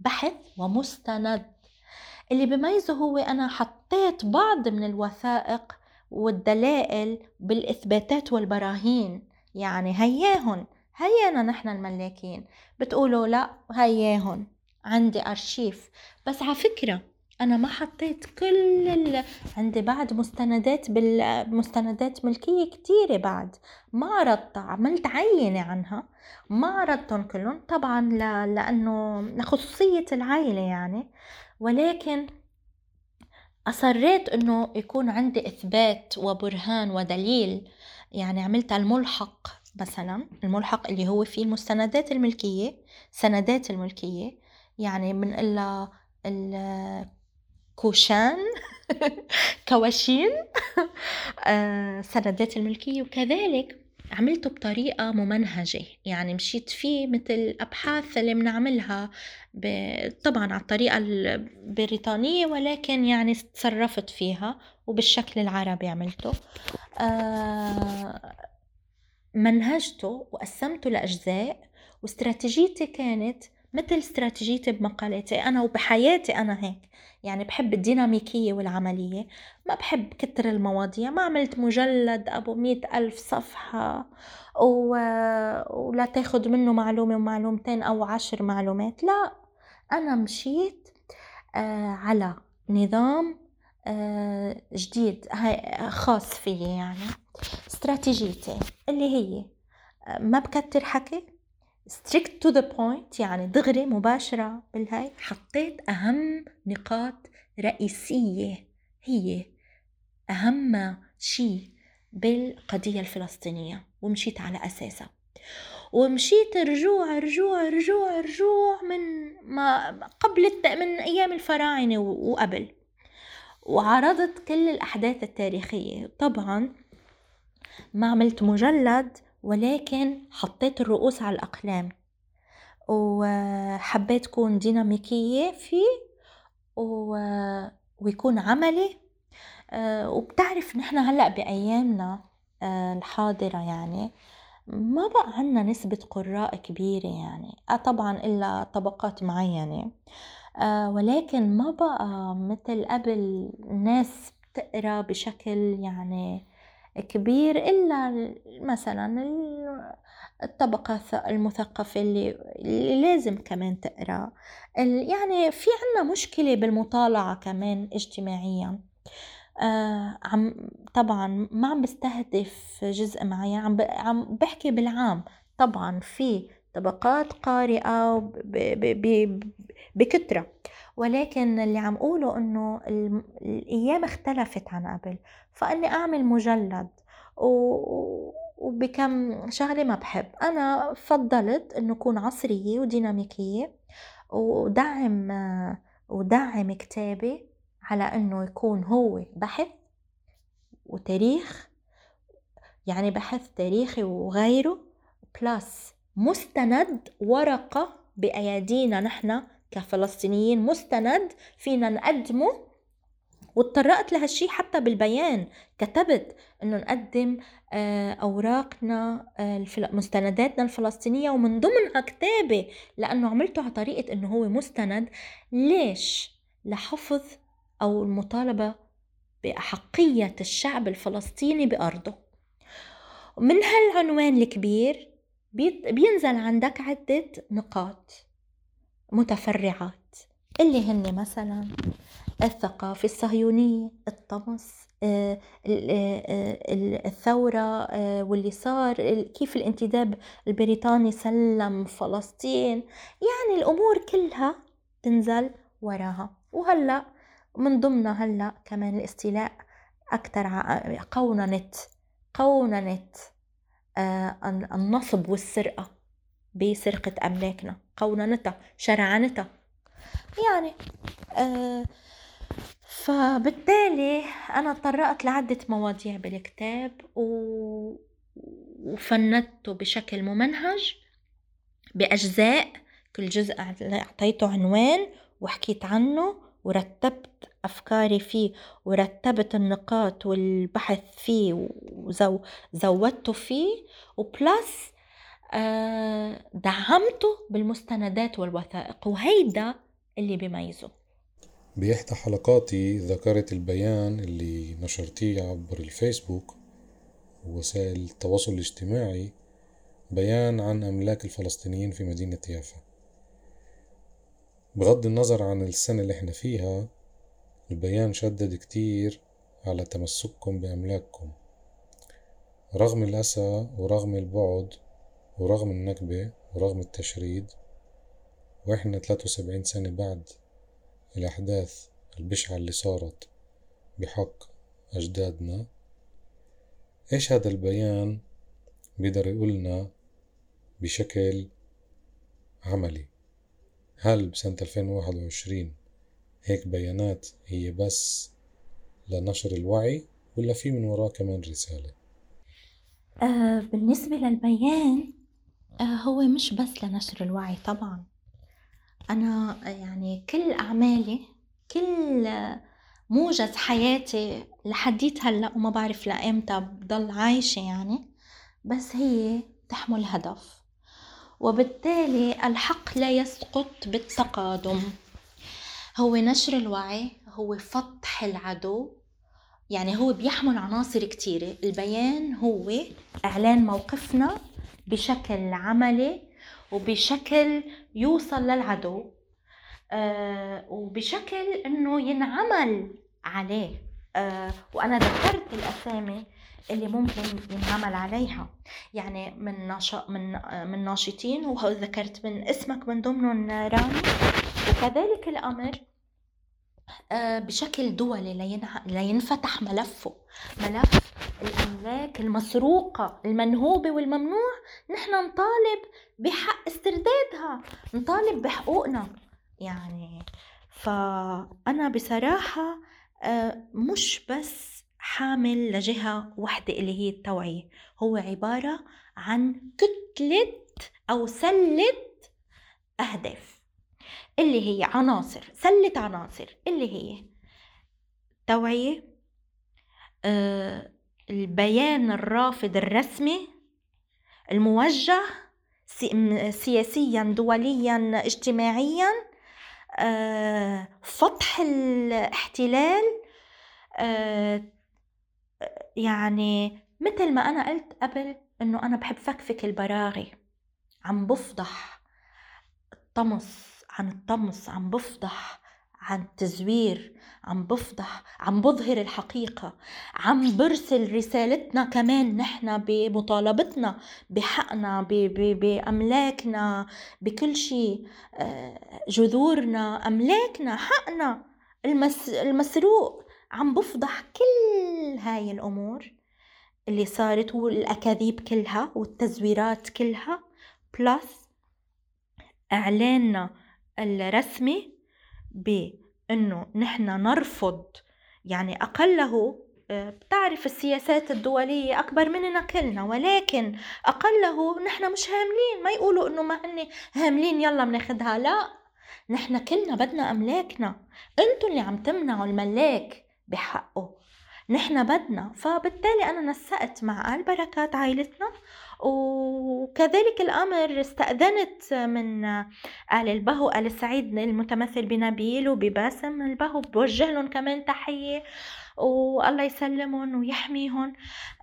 بحث ومستند. اللي بميزه هو أنا حطيت بعض من الوثائق والدلائل بالإثباتات والبراهين يعني هياهن. هيانا نحن الملاكين. بتقولوا لا هياهن. عندي أرشيف. بس على فكرة أنا ما حطيت كل ال... عندي بعد مستندات بالمستندات ملكية كتيرة بعد. ما عرضتها عملت عينة عنها. ما عرضتهم كلهم طبعا ل... لأنه خصوصية العائلة يعني. ولكن أصريت إنه يكون عندي إثبات وبرهان ودليل. يعني عملت الملحق. مثلا الملحق اللي هو فيه المستندات الملكية سندات الملكية يعني من إلا الكوشان [LAUGHS] [LAUGHS] كواشين [LAUGHS] آه، سندات الملكية. وكذلك عملته بطريقة ممنهجة يعني مشيت فيه مثل أبحاث اللي بنعملها طبعا على الطريقة البريطانية ولكن يعني تصرفت فيها وبالشكل العربي عملته. آه منهجته وقسمته لأجزاء واستراتيجيتي كانت مثل استراتيجيتي بمقالاتي أنا وبحياتي أنا هيك. يعني بحب الديناميكية والعملية ما بحب كتر المواضيع ما عملت مجلد أبو مئة ألف صفحة و... ولا تاخد منه معلومة ومعلومتين أو عشر معلومات لا. أنا مشيت آه على نظام جديد. خاص فيي يعني. استراتيجيتي اللي هي آه، ما بكتر حكي. strict to the point يعني دغري مباشرة بالهاي. حطيت أهم نقاط رئيسية هي أهم شيء بالقضية الفلسطينية. ومشيت على أساسها. ومشيت رجوع رجوع رجوع رجوع من ما قبل من أيام الفراعنة وقبل. وعرضت كل الأحداث التاريخية. طبعا ما عملت مجلد ولكن حطيت الرؤوس على الأقلام. وحبيت كون ديناميكية فيه ويكون عملي. وبتعرف نحن هلأ بأيامنا الحاضرة يعني ما بقى عنا نسبة قراء كبيرة يعني. آه طبعا إلا طبقات معينة. ولكن ما بقى مثل قبل الناس بتقرأ بشكل يعني كبير إلا مثلا الطبقة المثقفة اللي, اللي لازم كمان تقرأ. يعني في عنا مشكلة بالمطالعة كمان اجتماعيا. آه عم طبعا ما عم بستهدف جزء معين عم عم بحكي بالعام. طبعا في طبقات قارئة بكثرة ولكن اللي عم أقوله إنه الأيام اختلفت عن قبل فإني أعمل مجلد وبكم شغلة ما بحب. أنا فضلت إنه أكون عصرية وديناميكية ودعم ودعم كتابي على إنه يكون هو بحث وتاريخ يعني بحث تاريخي وغيره بلس مستند ورقة بأيادينا نحن كفلسطينيين. مستند فينا نقدمه واتطرقت لهالشي حتى بالبيان. كتبت إنه نقدم آه، أوراقنا آه، مستنداتنا الفلسطينية ومن ضمنها كتابة لأنه عملته على طريقة إنه هو مستند. ليش؟ لحفظ أو المطالبة باحقيه الشعب الفلسطيني بأرضه. من هالعنوان الكبير بينزل عندك عدة نقاط متفرعات اللي هن مثلا الثقافة الصهيونية الطمس آه، الثورة واللي صار كيف الانتداب البريطاني سلم فلسطين. يعني الأمور كلها تنزل وراها. وهلأ من ضمنها هلأ كمان الاستيلاء أكثر قوننت قوننت النصب والسرقة بسرقة أملاكنا قوننتها شرعنتها يعني آه فبالتالي أنا تطرقت لعدة مواضيع بالكتاب. وفندته بشكل ممنهج بأجزاء كل جزء أعطيته عنوان وحكيت عنه ورتبت أفكاري فيه ورتبت النقاط والبحث فيه وزودته فيه وبلس آه، دعمته بالمستندات والوثائق وهيدا اللي بيميزه. بإحدى حلقاتي ذكرت البيان اللي نشرتيه عبر الفيسبوك ووسائل التواصل الاجتماعي بيان عن أملاك الفلسطينيين في مدينة يافا. بغض النظر عن السنة اللي إحنا فيها البيان شدد كتير على تمسككم بأملاككم. رغم الأسى ورغم البعد ورغم النكبة ورغم التشريد وإحنا تلاتة وسبعين سنة بعد الأحداث البشعة اللي صارت بحق أجدادنا إيش هذا البيان بيقدر يقولنا بشكل عملي؟ هل بسنة 2021 هيك بيانات هي بس لنشر الوعي ولا في من وراه كمان رسالة؟ آه بالنسبة للبيان آه هو مش بس لنشر الوعي طبعا أنا يعني كل أعمالي كل موجز حياتي لحديت هلأ وما بعرف لإمتى بضل عايشة يعني بس هي تحمل هدف وبالتالي الحق لا يسقط بالتقادم. هو نشر الوعي هو فتح العدو. يعني هو بيحمل عناصر كتيرة البيان هو إعلان موقفنا بشكل عملي وبشكل يوصل للعدو آه وبشكل إنه ينعمل عليه آه وأنا ذكرت الأسامي اللي ممكن ينعمل عليها. يعني من نشا من من ناشطين وذكرت من اسمك من ضمنهم رامي. وكذلك الأمر آه، بشكل دولي لينفتح ملفه. ملف الأملاك المسروقة المنهوبة والممنوع نحن نطالب بحق استردادها نطالب بحقوقنا. يعني فأنا بصراحة آه، مش بس حامل لجهة وحدة اللي هي التوعية. هو عبارة عن كتلة أو سلة أهداف اللي هي عناصر سلة عناصر اللي هي توعية آه، البيان الرافض الرسمي الموجه سياسيا دوليا اجتماعيا آه، فتح الاحتلال آه، يعني مثل ما أنا قلت قبل إنه أنا بحب فكفك البراغي عم بفضح الطمس عن الطمس عم بفضح عن التزوير عم بفضح عم بظهر الحقيقة عم برسل رسالتنا كمان نحن بمطالبتنا بحقنا بأملاكنا بكل شيء آه، جذورنا أملاكنا حقنا المس المسروق عم بفضح كل هاي الأمور اللي صارت والأكاذيب كلها والتزويرات كلها. بلس إعلاننا الرسمي بأنه نحن نرفض يعني أقله آه، بتعرف السياسات الدولية أكبر مننا كلنا ولكن أقله نحن مش هاملين. ما يقولوا إنه ما هن هاملين يلا بناخدها. لا نحن كلنا بدنا أملاكنا. أنتوا اللي عم تمنعوا الملاك بحقه. نحن بدنا فبالتالي أنا نسقت مع آل بركات عائلتنا وكذلك الأمر استأذنت من آل البهو آل السعيد المتمثل بنبيل وبباسم البهو بوجه لهم كمان تحية والله يسلمهم ويحميهم.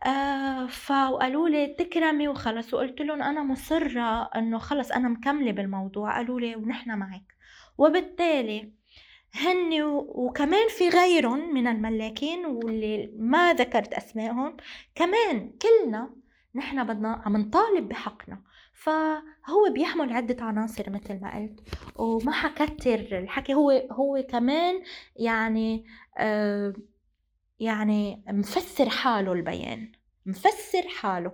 آه فقالوا لي تكرمي وخلص وقلت لهم أنا مصرة إنه خلص أنا مكملة بالموضوع قالوا لي ونحن معك. وبالتالي هن وكمان في غيرهم من الملاكين واللي ما ذكرت أسمائهم كمان كلنا نحن بدنا عم نطالب بحقنا. فهو بيحمل عدة عناصر مثل ما قلت. وما حكتر الحكي هو هو كمان يعني آه يعني مفسر حاله البيان مفسر حاله.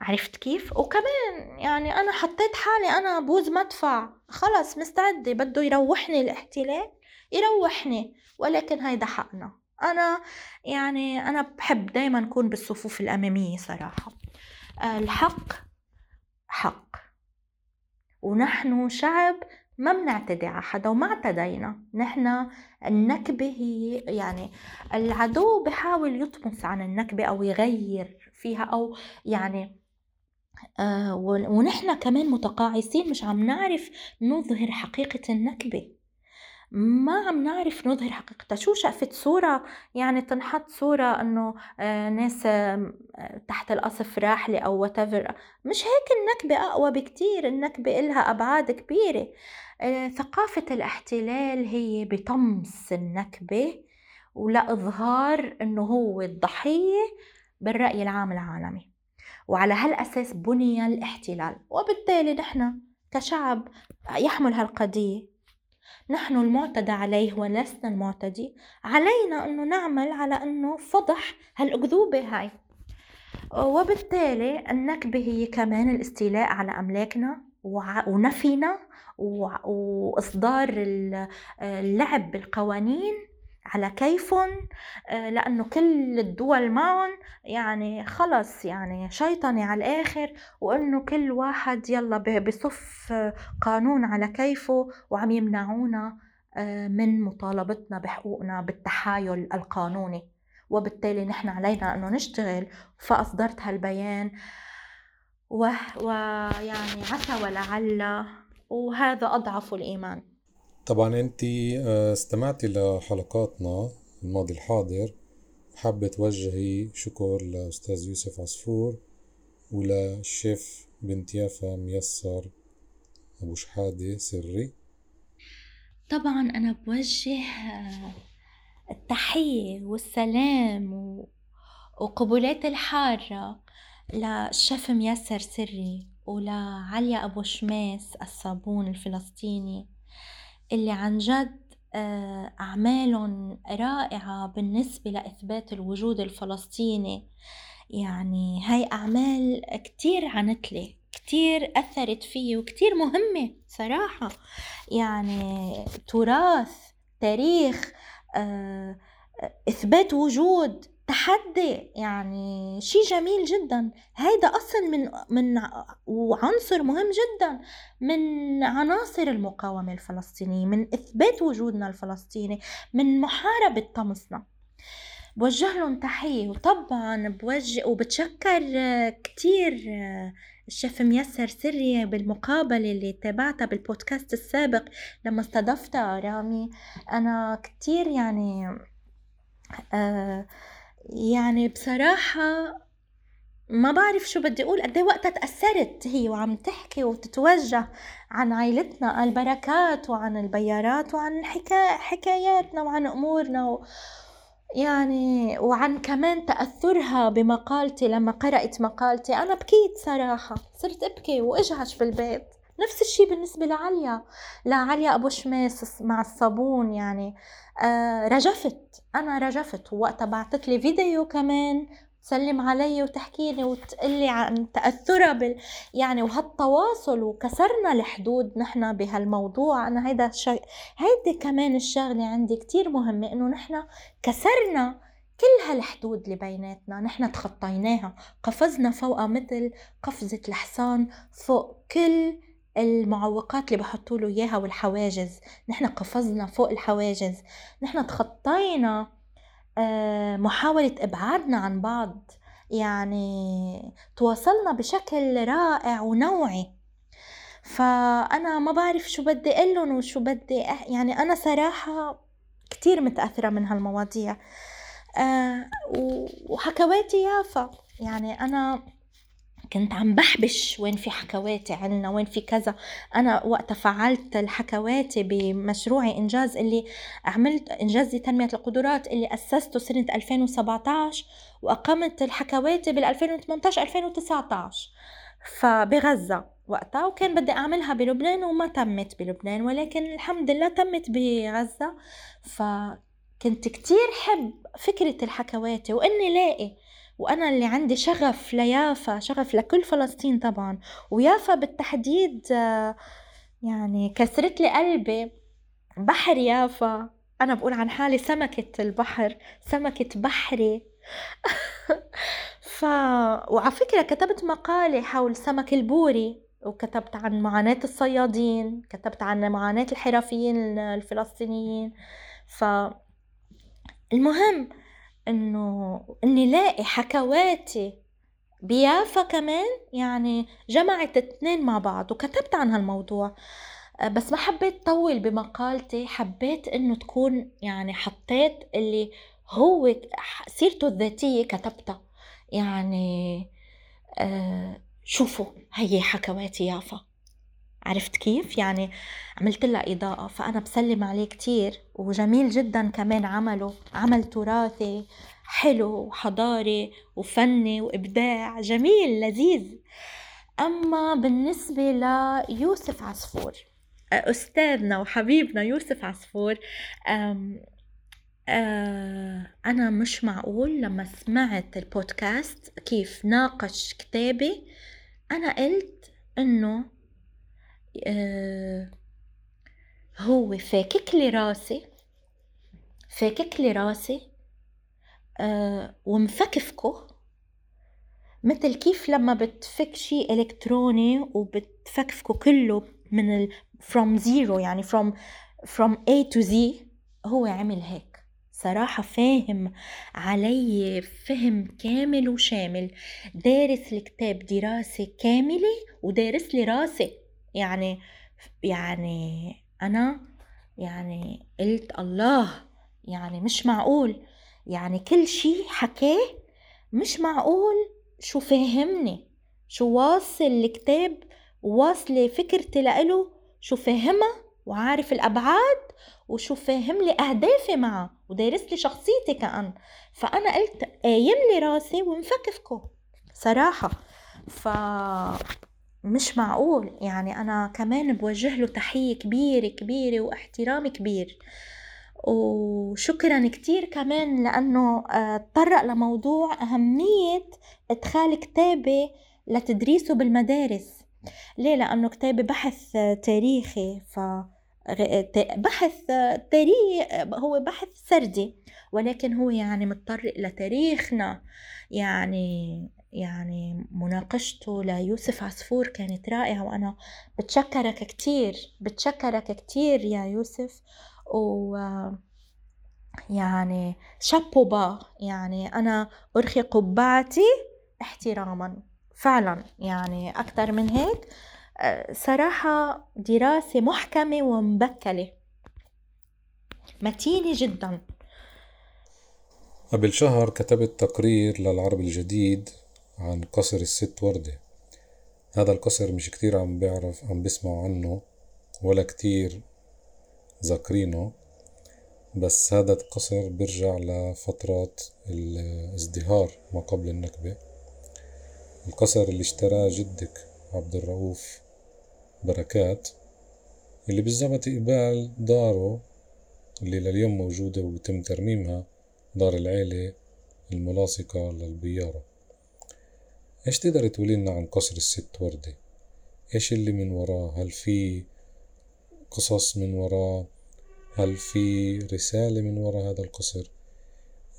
عرفت كيف؟ وكمان يعني أنا حطيت حالي أنا بوز مدفع خلص مستعدة بده يروحني الاحتلال. يروحني ولكن هيدا حقنا أنا يعني أنا بحب دايما أكون بالصفوف الأمامية صراحة. الحق حق. ونحن شعب ما بنعتدي على حدا وما اعتدينا. نحن النكبة هي يعني العدو بحاول يطمس عن النكبة أو يغير فيها أو يعني آه ونحن كمان متقاعسين مش عم نعرف نظهر حقيقة النكبة. ما عم نعرف نظهر حقيقتها. شو شقفت صورة؟ يعني تنحط صورة إنه آه، ناس آه، تحت القصف راحلة أو whatever. مش هيك النكبة أقوى بكتير النكبة إلها أبعاد كبيرة. آه، ثقافة الاحتلال هي بطمس النكبة ولا إظهار إنه هو الضحية بالرأي العام العالمي. وعلى هالأساس بني الاحتلال. وبالتالي نحن كشعب يحمل هالقضية. نحن المعتدى عليه ولسنا المعتدي. علينا أنه نعمل على أنه فضح هالأكذوبة هاي. وبالتالي النكبة هي كمان الاستيلاء على أملاكنا ونفينا وإصدار اللعب بالقوانين على كيفهم آه، لأنه كل الدول معهم يعني خلص يعني شيطنة على الآخر وإنه كل واحد يلا بصف قانون على كيفه وعم يمنعونا آه، من مطالبتنا بحقوقنا بالتحايل القانوني. وبالتالي نحن علينا أنه نشتغل. فأصدرت هالبيان. ويعني عسى ولعل. وهذا أضعف الإيمان. طبعا أنت آه، استمعتي لحلقاتنا الماضي الحاضر. حابة توجهي شكر لأستاذ يوسف عصفور وللشيف بنت يافا ميسر أبو شحادة سري. طبعا أنا بوجه آه، التحية والسلام وقبولات الحارة للشيف ميسر سري ولعليا أبو شماس الصابون الفلسطيني. اللي عن جد آه، أعمالهم رائعة بالنسبة لإثبات الوجود الفلسطيني. يعني هاي أعمال كتير عنتلي كتير أثرت فيي وكتير مهمة صراحة. يعني تراث تاريخ آه، إثبات وجود تحدي يعني شيء جميل جدا. هيدا أصلا من من وعنصر مهم جدا من عناصر المقاومة الفلسطينية من إثبات وجودنا الفلسطيني من محاربة طمسنا بوجه لهم تحية وطبعا بوجه وبتشكر كتير الشيف ميسر سري بالمقابلة اللي تابعتها بالبودكاست السابق لما استضفتها رامي. أنا كتير يعني آه يعني بصراحة ما بعرف شو بدي أقول. قد وقتها تأثرت هي وعم تحكي وتتوجه عن عائلتنا البركات وعن البيارات وعن حكا حكاياتنا وعن أمورنا و... يعني وعن كمان تأثرها بمقالتي. لما قرأت مقالتي أنا بكيت صراحة صرت أبكي وأجهش بالبيت. نفس الشي بالنسبة لعليا. لعليا أبو شماس مع الصابون يعني آه رجفت. أنا رجفت ووقتها بعثت لي فيديو كمان تسلم علي وتحكي لي وتقلي عن تأثرها بال يعني وهالتواصل وكسرنا الحدود نحن بهالموضوع. أنا هيدا الشيء هيدي كمان الشغلة عندي كتير مهمة إنه نحن كسرنا كل هالحدود اللي بيناتنا نحن تخطيناها. قفزنا فوق مثل قفزة الحصان فوق كل المعوقات اللي بحطوا له إياها والحواجز. نحن قفزنا فوق الحواجز. نحن تخطينا آه، محاولة إبعادنا عن بعض. يعني تواصلنا بشكل رائع ونوعي. فأنا ما بعرف شو بدي أقلن وشو بدي أح... يعني أنا صراحة كتير متأثرة من هالمواضيع. أه وحكواتي يافا. يعني أنا كنت عم بحبش وين في حكواتي عنا وين في كذا. أنا وقتها فعلت الحكواتي بمشروعي إنجاز اللي عملت إنجاز لتنمية القدرات اللي أسسته سنة 2017 وأقمت الحكواتي بال 2018 2019 فبغزة وقتها وكان بدي أعملها بلبنان وما تمت بلبنان ولكن الحمد لله تمت بغزة. فكنت كتير حب فكرة الحكواتي وإني لاقي وأنا اللي عندي شغف ليافا شغف لكل فلسطين طبعا. ويافا بالتحديد يعني كسرت لي قلبي. بحر يافا. أنا بقول عن حالي سمكة البحر سمكة بحري. [LAUGHS] ف وعلى فكرة كتبت مقالة حول سمك البوري وكتبت عن معاناة الصيادين كتبت عن معاناة الحرفيين الفلسطينيين. ف المهم إنه إني لاقي حكواتي بيافا كمان يعني جمعت اثنين مع بعض وكتبت عن هالموضوع. بس ما حبيت طول بمقالتي حبيت إنه تكون يعني حطيت اللي هو سيرته الذاتية كتبتها. يعني آه شوفوا هي حكواتي يافا. عرفت كيف؟ يعني عملت لها إضاءة فأنا بسلم عليه كتير وجميل جدا كمان عمله. عمل تراثي حلو وحضاري وفني وإبداع جميل لذيذ. أما بالنسبة ليوسف عصفور أستاذنا وحبيبنا يوسف عصفور آه أنا مش معقول لما سمعت البودكاست كيف ناقش كتابي أنا قلت إنه هو فاكك لي راسي فاكك لي راسي آه ومفكفكه مثل كيف لما بتفك شيء إلكتروني وبتفكفكه كله من ال from zero يعني from from A to Z هو عمل هيك. صراحة فاهم علي فهم كامل وشامل. دارس الكتاب دراسة كاملة ودارس لي راسي. يعني يعني أنا يعني قلت الله يعني مش معقول يعني كل شي حكاه مش معقول شو فاهمني شو واصل الكتاب واصلة فكرتي لإله شو فاهمها وعارف الأبعاد وشو فاهم لي أهدافي معه ودارس لي شخصيتي كأن. فأنا قلت قايم لي راسي ومفكفكه صراحة. ف مش معقول يعني أنا كمان بوجه له تحية كبيرة كبيرة واحترام كبير. وشكرا كتير كمان لأنه تطرق لموضوع أهمية إدخال كتابي لتدريسه بالمدارس. ليه؟ لأنه كتابي بحث تاريخي ف بحث تاريخ هو بحث سردي ولكن هو يعني متطرق لتاريخنا. يعني يعني مناقشته ليوسف عصفور كانت رائعة وأنا بتشكرك كتير بتشكرك كتير يا يوسف و يعني شابوبا يعني أنا أرخي قبعتي احتراما. فعلا يعني أكثر من هيك. صراحة دراسة محكمة ومبكلة. متينة جدا. قبل شهر كتبت تقرير للعرب الجديد عن قصر الست وردة. هذا القصر مش كتير عم بيعرف عم بيسمعوا عنه ولا كتير ذاكرينه بس هذا القصر بيرجع لفترات الازدهار ما قبل النكبة. القصر اللي اشتراه جدك عبد الرؤوف بركات اللي بالزبط قبال داره اللي لليوم موجودة وبتم ترميمها دار العيلة الملاصقة للبيارة. إيش تقدر تقولي لنا عن قصر الست وردة؟ إيش اللي من وراه؟ هل في قصص من وراه؟ هل في رسالة من وراء هذا القصر؟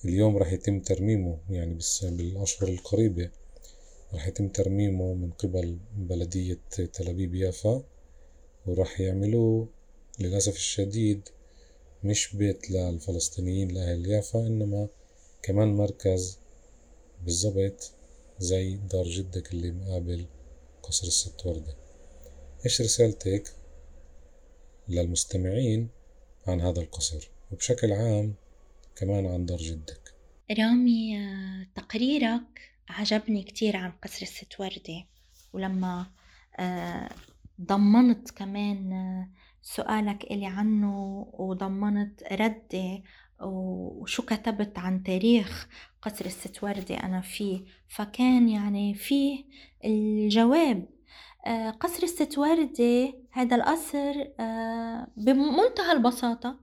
اليوم راح يتم ترميمه يعني بالأشهر القريبة راح يتم ترميمه من قبل بلدية تل أبيب يافا وراح يعملوه للأسف الشديد مش بيت للفلسطينيين لأهل يافا إنما كمان مركز بالضبط زي دار جدك اللي مقابل قصر الست وردة. إيش رسالتك للمستمعين عن هذا القصر؟ وبشكل عام كمان عن دار جدك. رامي تقريرك عجبني كتير عن قصر الست وردة. ولما آه، ضمنت كمان آه، سؤالك إلي عنه وضمنت ردي وشو كتبت عن تاريخ قصر الست وردة أنا فيه. فكان يعني فيه الجواب. آه، قصر الست وردة هذا القصر بمنتهى البساطة.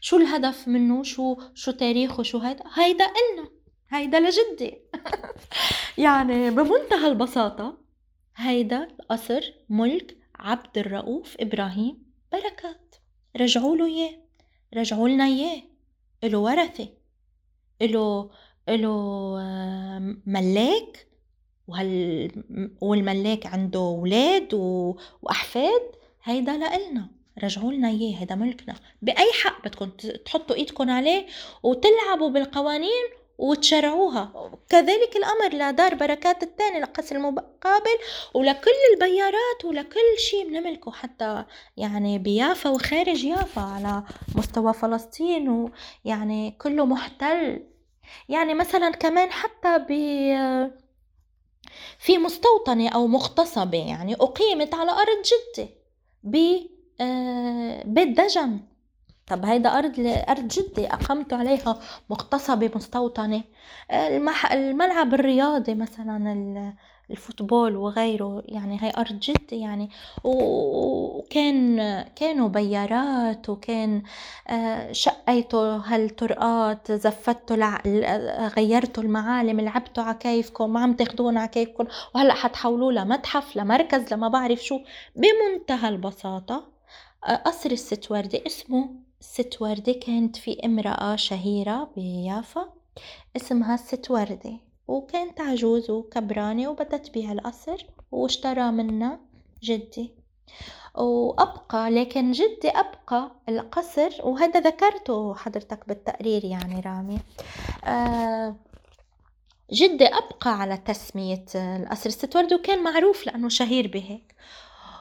شو الهدف منه؟ شو شو تاريخه؟ شو هيدا هيدا إلنا هيدا لجدي. [LAUGHS] يعني بمنتهى البساطة هيدا القصر ملك عبد الرؤوف إبراهيم بركات. رجعوا له إياه. رجعوا لنا إياه. إله ورثة إله إله ملاك وهال والملاك عنده أولاد وأحفاد هيدا لإلنا رجعوا لنا إياه هذا ملكنا بأي حق بدكم تحطوا ايدكم عليه وتلعبوا بالقوانين وتشرعوها. كذلك الأمر لدار بركات الثاني لقصر المقابل ولكل البيارات ولكل شيء بنملكه حتى يعني بيافا وخارج يافا على مستوى فلسطين ويعني كله محتل. يعني مثلا كمان حتى ب في مستوطنة أو مغتصبة يعني أقيمت على أرض جدة آه، بيت دجن طب هيدا أرض أرض جدة أقمت عليها مغتصبة مستوطنة المح... الملعب الرياضي مثلا الفوتبول وغيره يعني هاي أرض جدة يعني. وكان كانوا بيارات وكان آه، شقيتوا هالطرقات زفتوا الع... غيرتوا المعالم لعبتوا على كيفكم ما عم تاخدون على كيفكم. وهلأ حتحولوه لمتحف لمركز لما بعرف شو. بمنتهى البساطة قصر الست وردة اسمه الست وردة كانت في امرأة شهيرة بيافا اسمها الست وردة وكانت عجوز وكبرانة وبدها تبيع القصر واشترى منها جدي. وأبقى لكن جدي أبقى القصر وهذا ذكرته حضرتك بالتقرير يعني رامي. آه جدي أبقى على تسمية القصر الست وردة وكان معروف لأنه شهير بهيك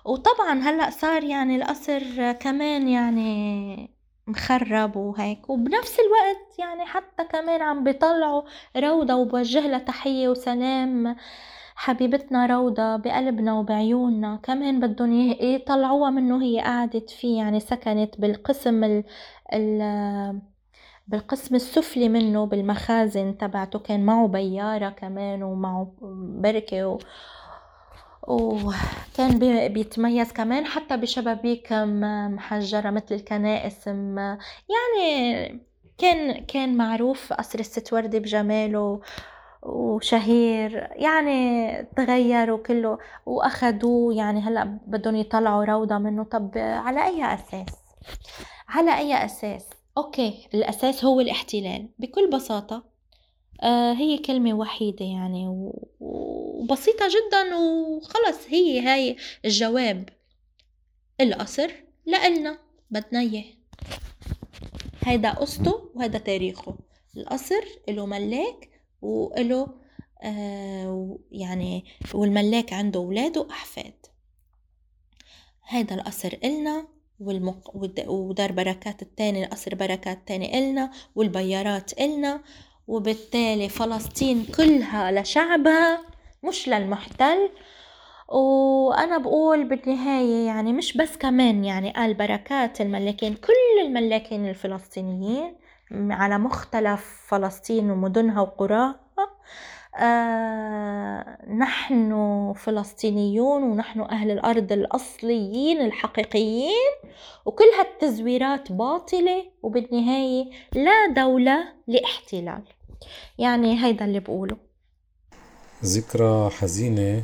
وطبعا هلأ صار يعني القصر كمان يعني مخرب وهيك. وبنفس الوقت يعني حتى كمان عم بيطلعوا روضة وبوجه لها تحية وسلام حبيبتنا روضة بقلبنا وبعيوننا. كمان بدهم يطلعوها منه هي قعدت فيه يعني سكنت بالقسم ال ال بالقسم السفلي منه بالمخازن تبعته. كان معه بيارة كمان ومعه بركة و وكان بيتميز كمان حتى بشبابيك محجرة مثل الكنائس يعني كان كان معروف قصر الست وردة بجماله وشهير يعني تغير وكله وأخدوه يعني هلأ بدهم يطلعوا روضة منه. طب على أي أساس؟ على أي أساس؟ أوكي الأساس هو الاحتلال. بكل بساطة هي كلمة وحيدة يعني وبسيطة جدا وخلص هي هاي الجواب. القصر لإلنا بدنا إياه. هيدا قصته وهيدا تاريخه. القصر له ملاك وله آه يعني والملاك عنده أولاد وأحفاد. هيدا القصر إلنا والمق... ودار بركات التاني القصر بركات تاني إلنا والبيارات إلنا. وبالتالي فلسطين كلها لشعبها مش للمحتل. وأنا بقول بالنهاية يعني مش بس كمان يعني قال بركات الملاكين كل الملاكين الفلسطينيين على مختلف فلسطين ومدنها وقراها آه نحن فلسطينيون ونحن أهل الأرض الأصليين الحقيقيين وكل هالتزويرات باطلة وبالنهاية لا دولة لاحتلال. يعني هيدا اللي بقوله. ذكرى حزينة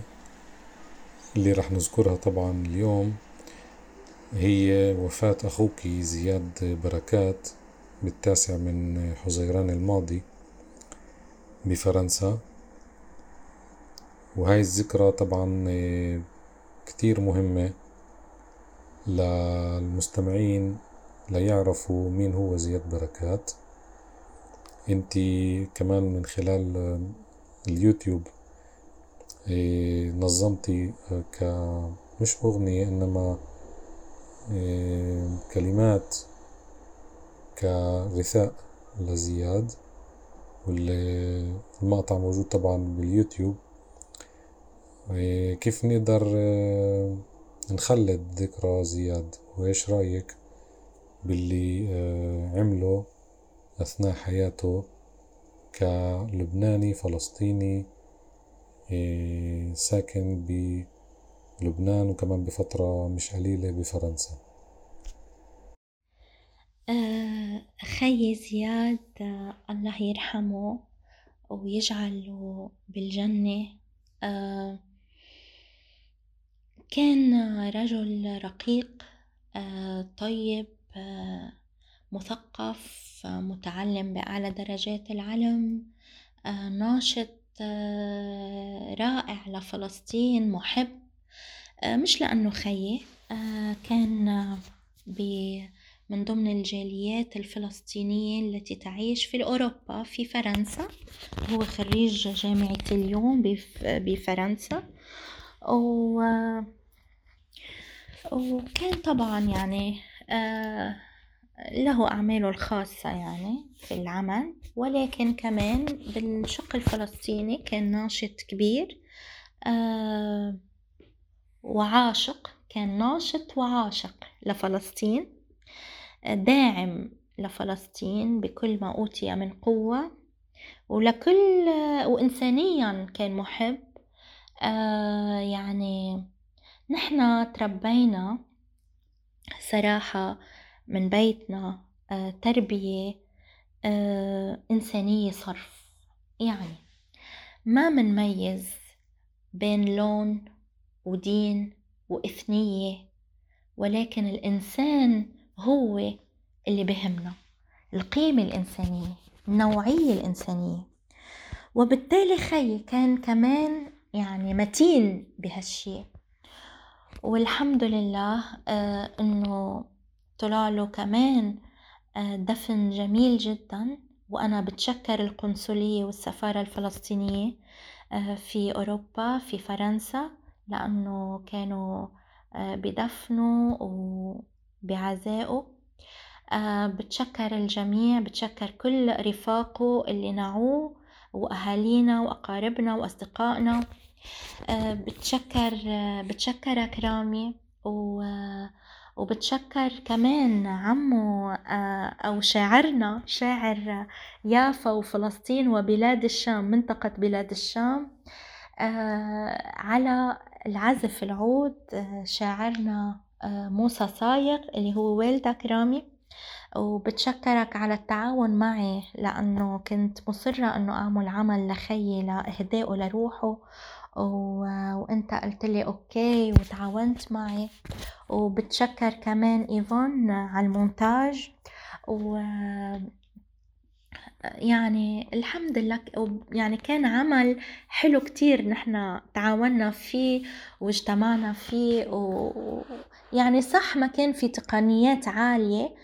اللي رح نذكرها طبعا اليوم هي وفاة أخوك زياد بركات بالتاسع من حزيران الماضي بفرنسا. وهاي الذكرى طبعا كتير مهمة للمستمعين ليعرفوا مين هو زياد بركات. انت كمان من خلال اليوتيوب إيه، نظمتي ك مش أغنية إنما إيه، كلمات كغثاء لزياد والمقطع موجود طبعا باليوتيوب. كيف نقدر آه، نخلد ذكرى زياد؟ وإيش رأيك باللي آه، عمله؟ أثناء حياته كلبناني فلسطيني آه، ساكن بلبنان وكمان بفترة مش قليلة بفرنسا. خي زياد الله يرحمه ويجعله بالجنة. كان رجل رقيق آه، طيب آه، مثقف متعلم بأعلى درجات العلم آه، ناشط رائع لفلسطين محب. مش لأنه خيي كان من ضمن الجاليات الفلسطينية التي تعيش في أوروبا في فرنسا. هو خريج جامعة اليوم بفرنسا. و وكان طبعا يعني آه، له أعماله الخاصة يعني في العمل ولكن كمان بالشق الفلسطيني كان ناشط كبير آه، وعاشق كان ناشط وعاشق لفلسطين داعم لفلسطين بكل ما أوتي من قوة ولكل وإنسانيا كان محب آه يعني نحن تربينا صراحة من بيتنا آه تربية آه إنسانية صرف. يعني ما منميز بين لون ودين وإثنية ولكن الإنسان هو اللي بهمنا. القيمة الإنسانية النوعية الإنسانية. وبالتالي خي كان كمان يعني متين بهالشي. والحمد لله آه إنه طلع له كمان آه دفن جميل جدا وأنا بتشكر القنصلية والسفارة الفلسطينية آه في أوروبا في فرنسا لأنه كانوا آه بدفنوا وبعزائه. بتشكر الجميع بتشكر كل رفاقه اللي نعوه وأهالينا وأقاربنا وأصدقائنا. بتشكر بتشكرك رامي و وبتشكر كمان عمو آه، أو شاعرنا شاعر يافا وفلسطين وبلاد الشام منطقة بلاد الشام. على العزف العود شاعرنا موسى صايغ اللي هو والدك رامي. وبتشكرك على التعاون معي لأنه كنت مصرة أنه أعمل عمل لخيي لإهدائه لروحه. و... وإنت قلت لي okay وتعاونت معي. وبتشكر كمان إيفون على المونتاج. و يعني الحمد لله يعني كان عمل حلو كتير نحن تعاوننا فيه واجتمعنا فيه. و يعني صح ما كان في تقنيات عالية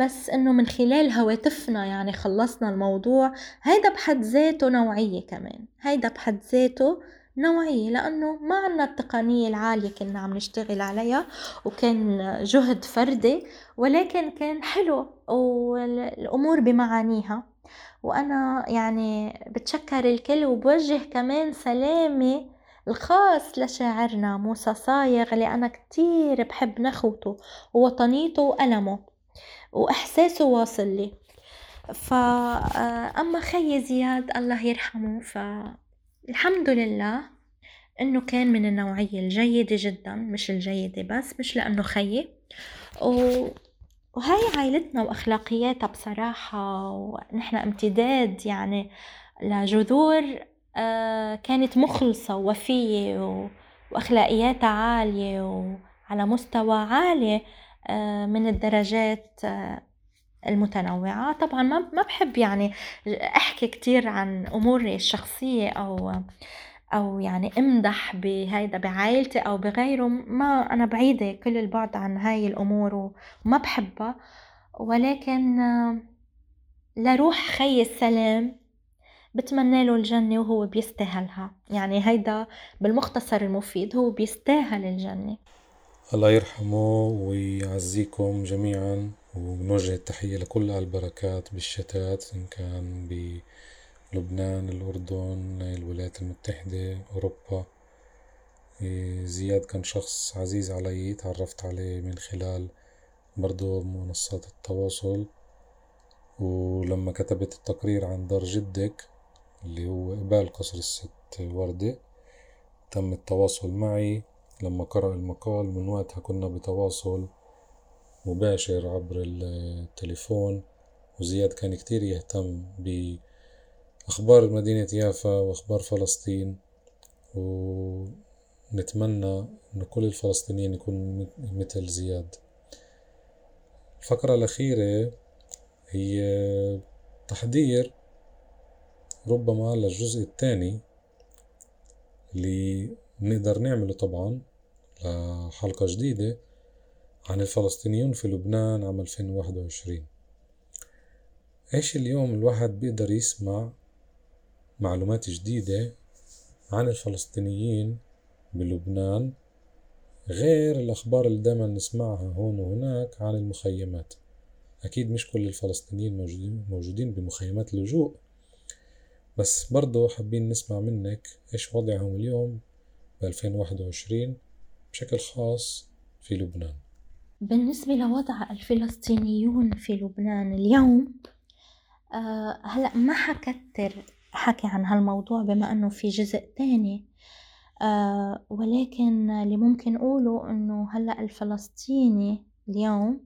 بس إنه من خلال هواتفنا يعني خلصنا الموضوع. هيدا بحد ذاته نوعية كمان هيدا بحد ذاته نوعية لأنه ما عنا التقنية العالية كنا عم نشتغل عليها وكان جهد فردي ولكن كان حلو والأمور بمعانيها. وأنا يعني بتشكر الكل وبوجه كمان سلامي الخاص لشاعرنا موسى صايغ اللي أنا كتير بحب نخوته ووطنيته وألمه وإحساسه واصل لي. فأما خي زياد الله يرحمه فالحمد لله إنه كان من النوعية الجيدة جدا مش الجيدة بس مش لأنه خيي. و... وهاي عائلتنا وأخلاقياتها بصراحة ونحن امتداد يعني لجذور آه، كانت مخلصة ووفية وأخلاقياتها عالية وعلى مستوى عالي آه، من الدرجات آه، المتنوعة. طبعا ما بحب يعني أحكي كتير عن أموري الشخصية أو أو يعني أمدح بهيدا بعائلتي أو بغيره. ما أنا بعيدة كل البعد عن هاي الأمور وما بحبها. ولكن لروح خي السلام بتمنى له الجنة وهو بيستاهلها. يعني هيدا بالمختصر المفيد هو بيستاهل الجنة. الله يرحمه ويعزيكم جميعا. ونوجه التحية لكل البركات بالشتات إن كان لبنان الأردن الولايات المتحدة أوروبا. إيه، زياد كان شخص عزيز علي تعرفت عليه من خلال برضو منصات التواصل. ولما كتبت التقرير عن دار جدك اللي هو قبال قصر الست وردة تم التواصل معي. لما قرأ المقال من وقتها كنا بتواصل مباشر عبر التليفون وزياد كان كتير يهتم بأخبار مدينة يافا وأخبار فلسطين ونتمنى إن كل الفلسطينيين يكونوا مثل زياد. الفقرة الأخيرة هي تحضير ربما للجزء الثاني اللي نقدر نعمله طبعا لحلقة جديدة. عن الفلسطينيون في لبنان عام 2021 إيش اليوم الواحد بيقدر يسمع معلومات جديدة عن الفلسطينيين بلبنان غير الأخبار اللي دايما نسمعها هون وهناك عن المخيمات؟ أكيد مش كل الفلسطينيين موجودين, موجودين بمخيمات اللجوء بس برضو حابين نسمع منك إيش وضعهم اليوم ب 2021 بشكل خاص في لبنان. بالنسبة لوضع الفلسطينيون في لبنان اليوم آه هلأ ما حكتر حكي عن هالموضوع بما أنه في جزء تاني آه ولكن اللي ممكن أقوله أنه هلأ الفلسطيني اليوم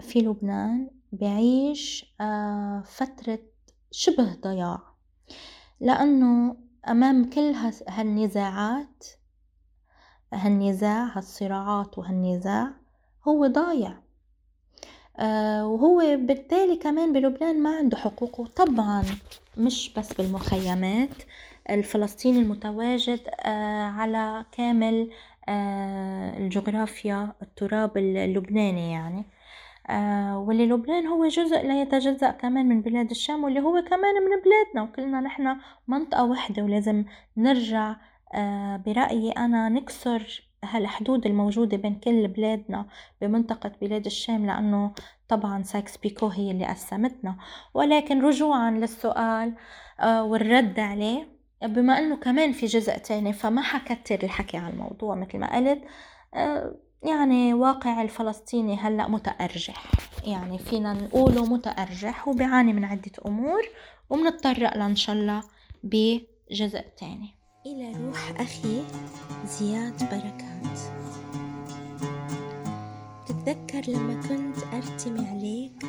في لبنان بعيش آه فترة شبه ضياع لأنه أمام كل هالنزاعات هالنزاع هالصراعات وهالنزاع هو ضايع. آه وهو بالتالي كمان بلبنان ما عنده حقوقه. طبعا مش بس بالمخيمات الفلسطيني المتواجد آه على كامل آه الجغرافيا التراب اللبناني يعني. واللي لبنان هو جزء لا يتجزأ كمان من بلاد الشام واللي هو كمان من بلادنا. وكلنا نحن منطقة واحدة ولازم نرجع برأيي أنا نكسر هالحدود الموجودة بين كل بلادنا بمنطقة بلاد الشام لأنه طبعا سايكس بيكو هي اللي قسمتنا. ولكن رجوعا للسؤال آه والرد عليه بما أنه كمان في جزء تاني فما حكتر الحكي عن الموضوع مثل ما قلت. آه يعني واقع الفلسطيني هلأ متأرجح. يعني فينا نقوله متأرجح وبيعاني من عدة أمور ومنتطرق لإن شاء الله بجزء تاني. إلى روح أخي زياد بركات. تتذكر لما كنت أرتمي عليك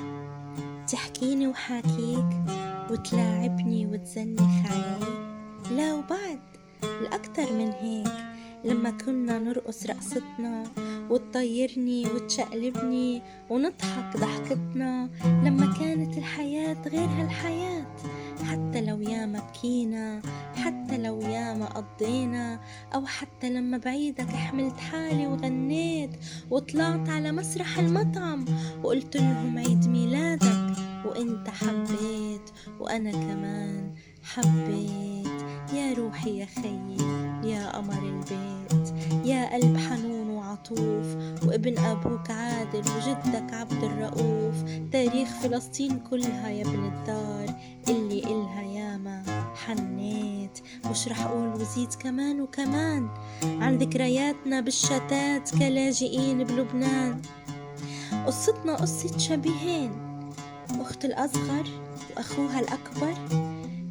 تحكيني وحاكيك وتلاعبني وتزنخ علي لا وبعد الأكتر من هيك. لما كنا نرقص رقصتنا وتطيرني وتشقلبني ونضحك ضحكتنا لما كانت الحياة غير هالحياة حتى لو ياما بكينا حتى لو ياما قضينا أو حتى لما بعيدك حملت حالي وغنيت وطلعت على مسرح المطعم وقلت لهم عيد ميلادك وإنت حبيت وأنا كمان حبيت. يا روحي يا خيي يا قمر البيت يا قلب حنون وعطوف وابن أبوك عادل وجدك عبد الرؤوف. تاريخ فلسطين كلها يا ابن الدار اللي إلها ياما حنيت. مش رح أقول وزيد كمان وكمان عن ذكرياتنا بالشتات كلاجئين بلبنان. قصتنا قصة شبيهين أخت الأصغر وأخوها الأكبر.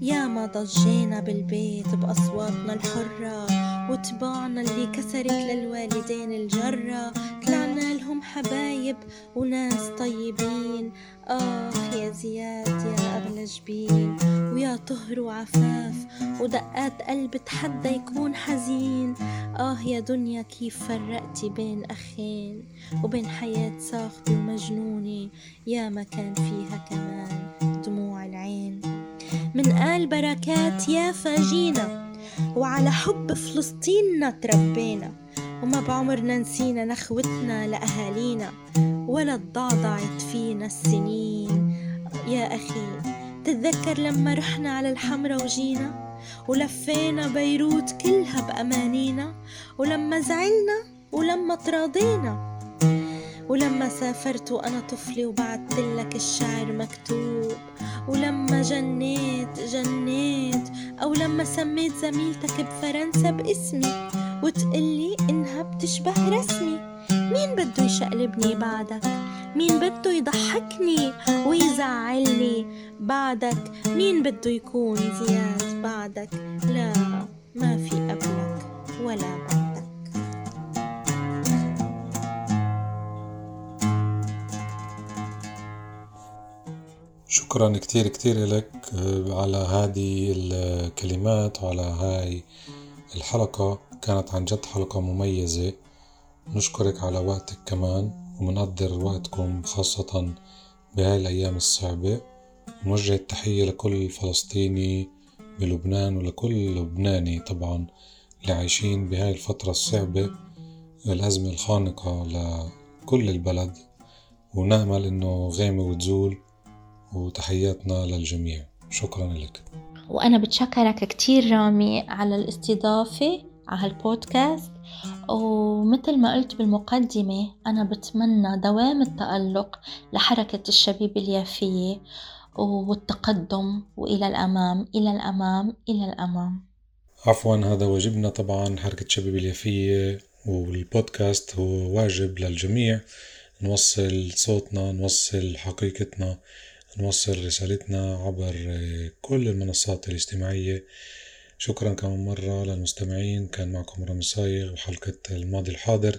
ياما ضجينا بالبيت بأصواتنا الحرة. وطباعنا اللي كسرت للوالدين الجرة. طلعنا لهم حبايب وناس طيبين. آه يا زياد يا أغلى جبين ويا طهر وعفاف ودقات قلب تحدى يكون حزين. آه يا دنيا كيف فرقتي بين أخين وبين حياة صاخبة ومجنونة يا ما كان فيها كمان دموع العين. من آل بركات يا فاجينا. وعلى حب فلسطيننا تربينا وما بعمرنا نسينا نخوتنا لأهالينا ولا تضعضعت فينا السنين. يا أخي تتذكر لما رحنا على الحمرة وجينا؟ ولفينا بيروت كلها بأمانينا؟ ولما زعلنا ولما تراضينا؟ ولما سافرت وأنا طفلة وبعت لك الشعر مكتوب. ولما جنيت جنيت. أو لما سميت زميلتك بفرنسا باسمي. وتقلي إنها بتشبه رسمي. مين بده يشقلبني بعدك؟ مين بده يضحكني ويزعلني بعدك؟ مين بده يكون زياد بعدك؟ لا ما في قبلك ولا بعدك. شكرا كتير كتير لك آه، على هذه الكلمات وعلى هاي الحلقة. كانت عن جد حلقة مميزة. نشكرك على وقتك كمان ومنقدر وقتكم خاصة بهاي الأيام الصعبة. ونوجه التحية لكل فلسطيني بلبنان ولكل لبناني طبعا اللي عايشين بهاي الفترة الصعبة. الأزمة الخانقة لكل البلد. ونأمل إنه غيمة وتزول. وتحياتنا للجميع. شكرا لك. وأنا بتشكرك كتير رامي على الاستضافة على هالبودكاست. ومثل ما قلت بالمقدمة أنا بتمنى دوام التألق لحركة الشبيب اليافية والتقدم وإلى الأمام إلى الأمام إلى الأمام. عفوا هذا واجبنا طبعا حركة شبيب اليافية والبودكاست هو واجب للجميع. نوصل صوتنا نوصل حقيقتنا. نوصل رسالتنا عبر كل المنصات الاجتماعية. شكرا كمان مرة للمستمعين. كان معكم رامي صايغ وحلقة الماضي الحاضر.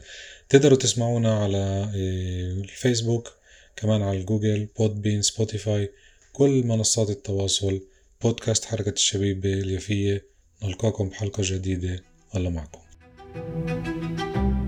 تقدروا تسمعونا على الفيسبوك كمان على الجوجل بين سبوتيفاي كل منصات التواصل. بودكاست حركة الشبيبة اليافية. نلقاكم بحلقة جديدة. الله معكم. thank you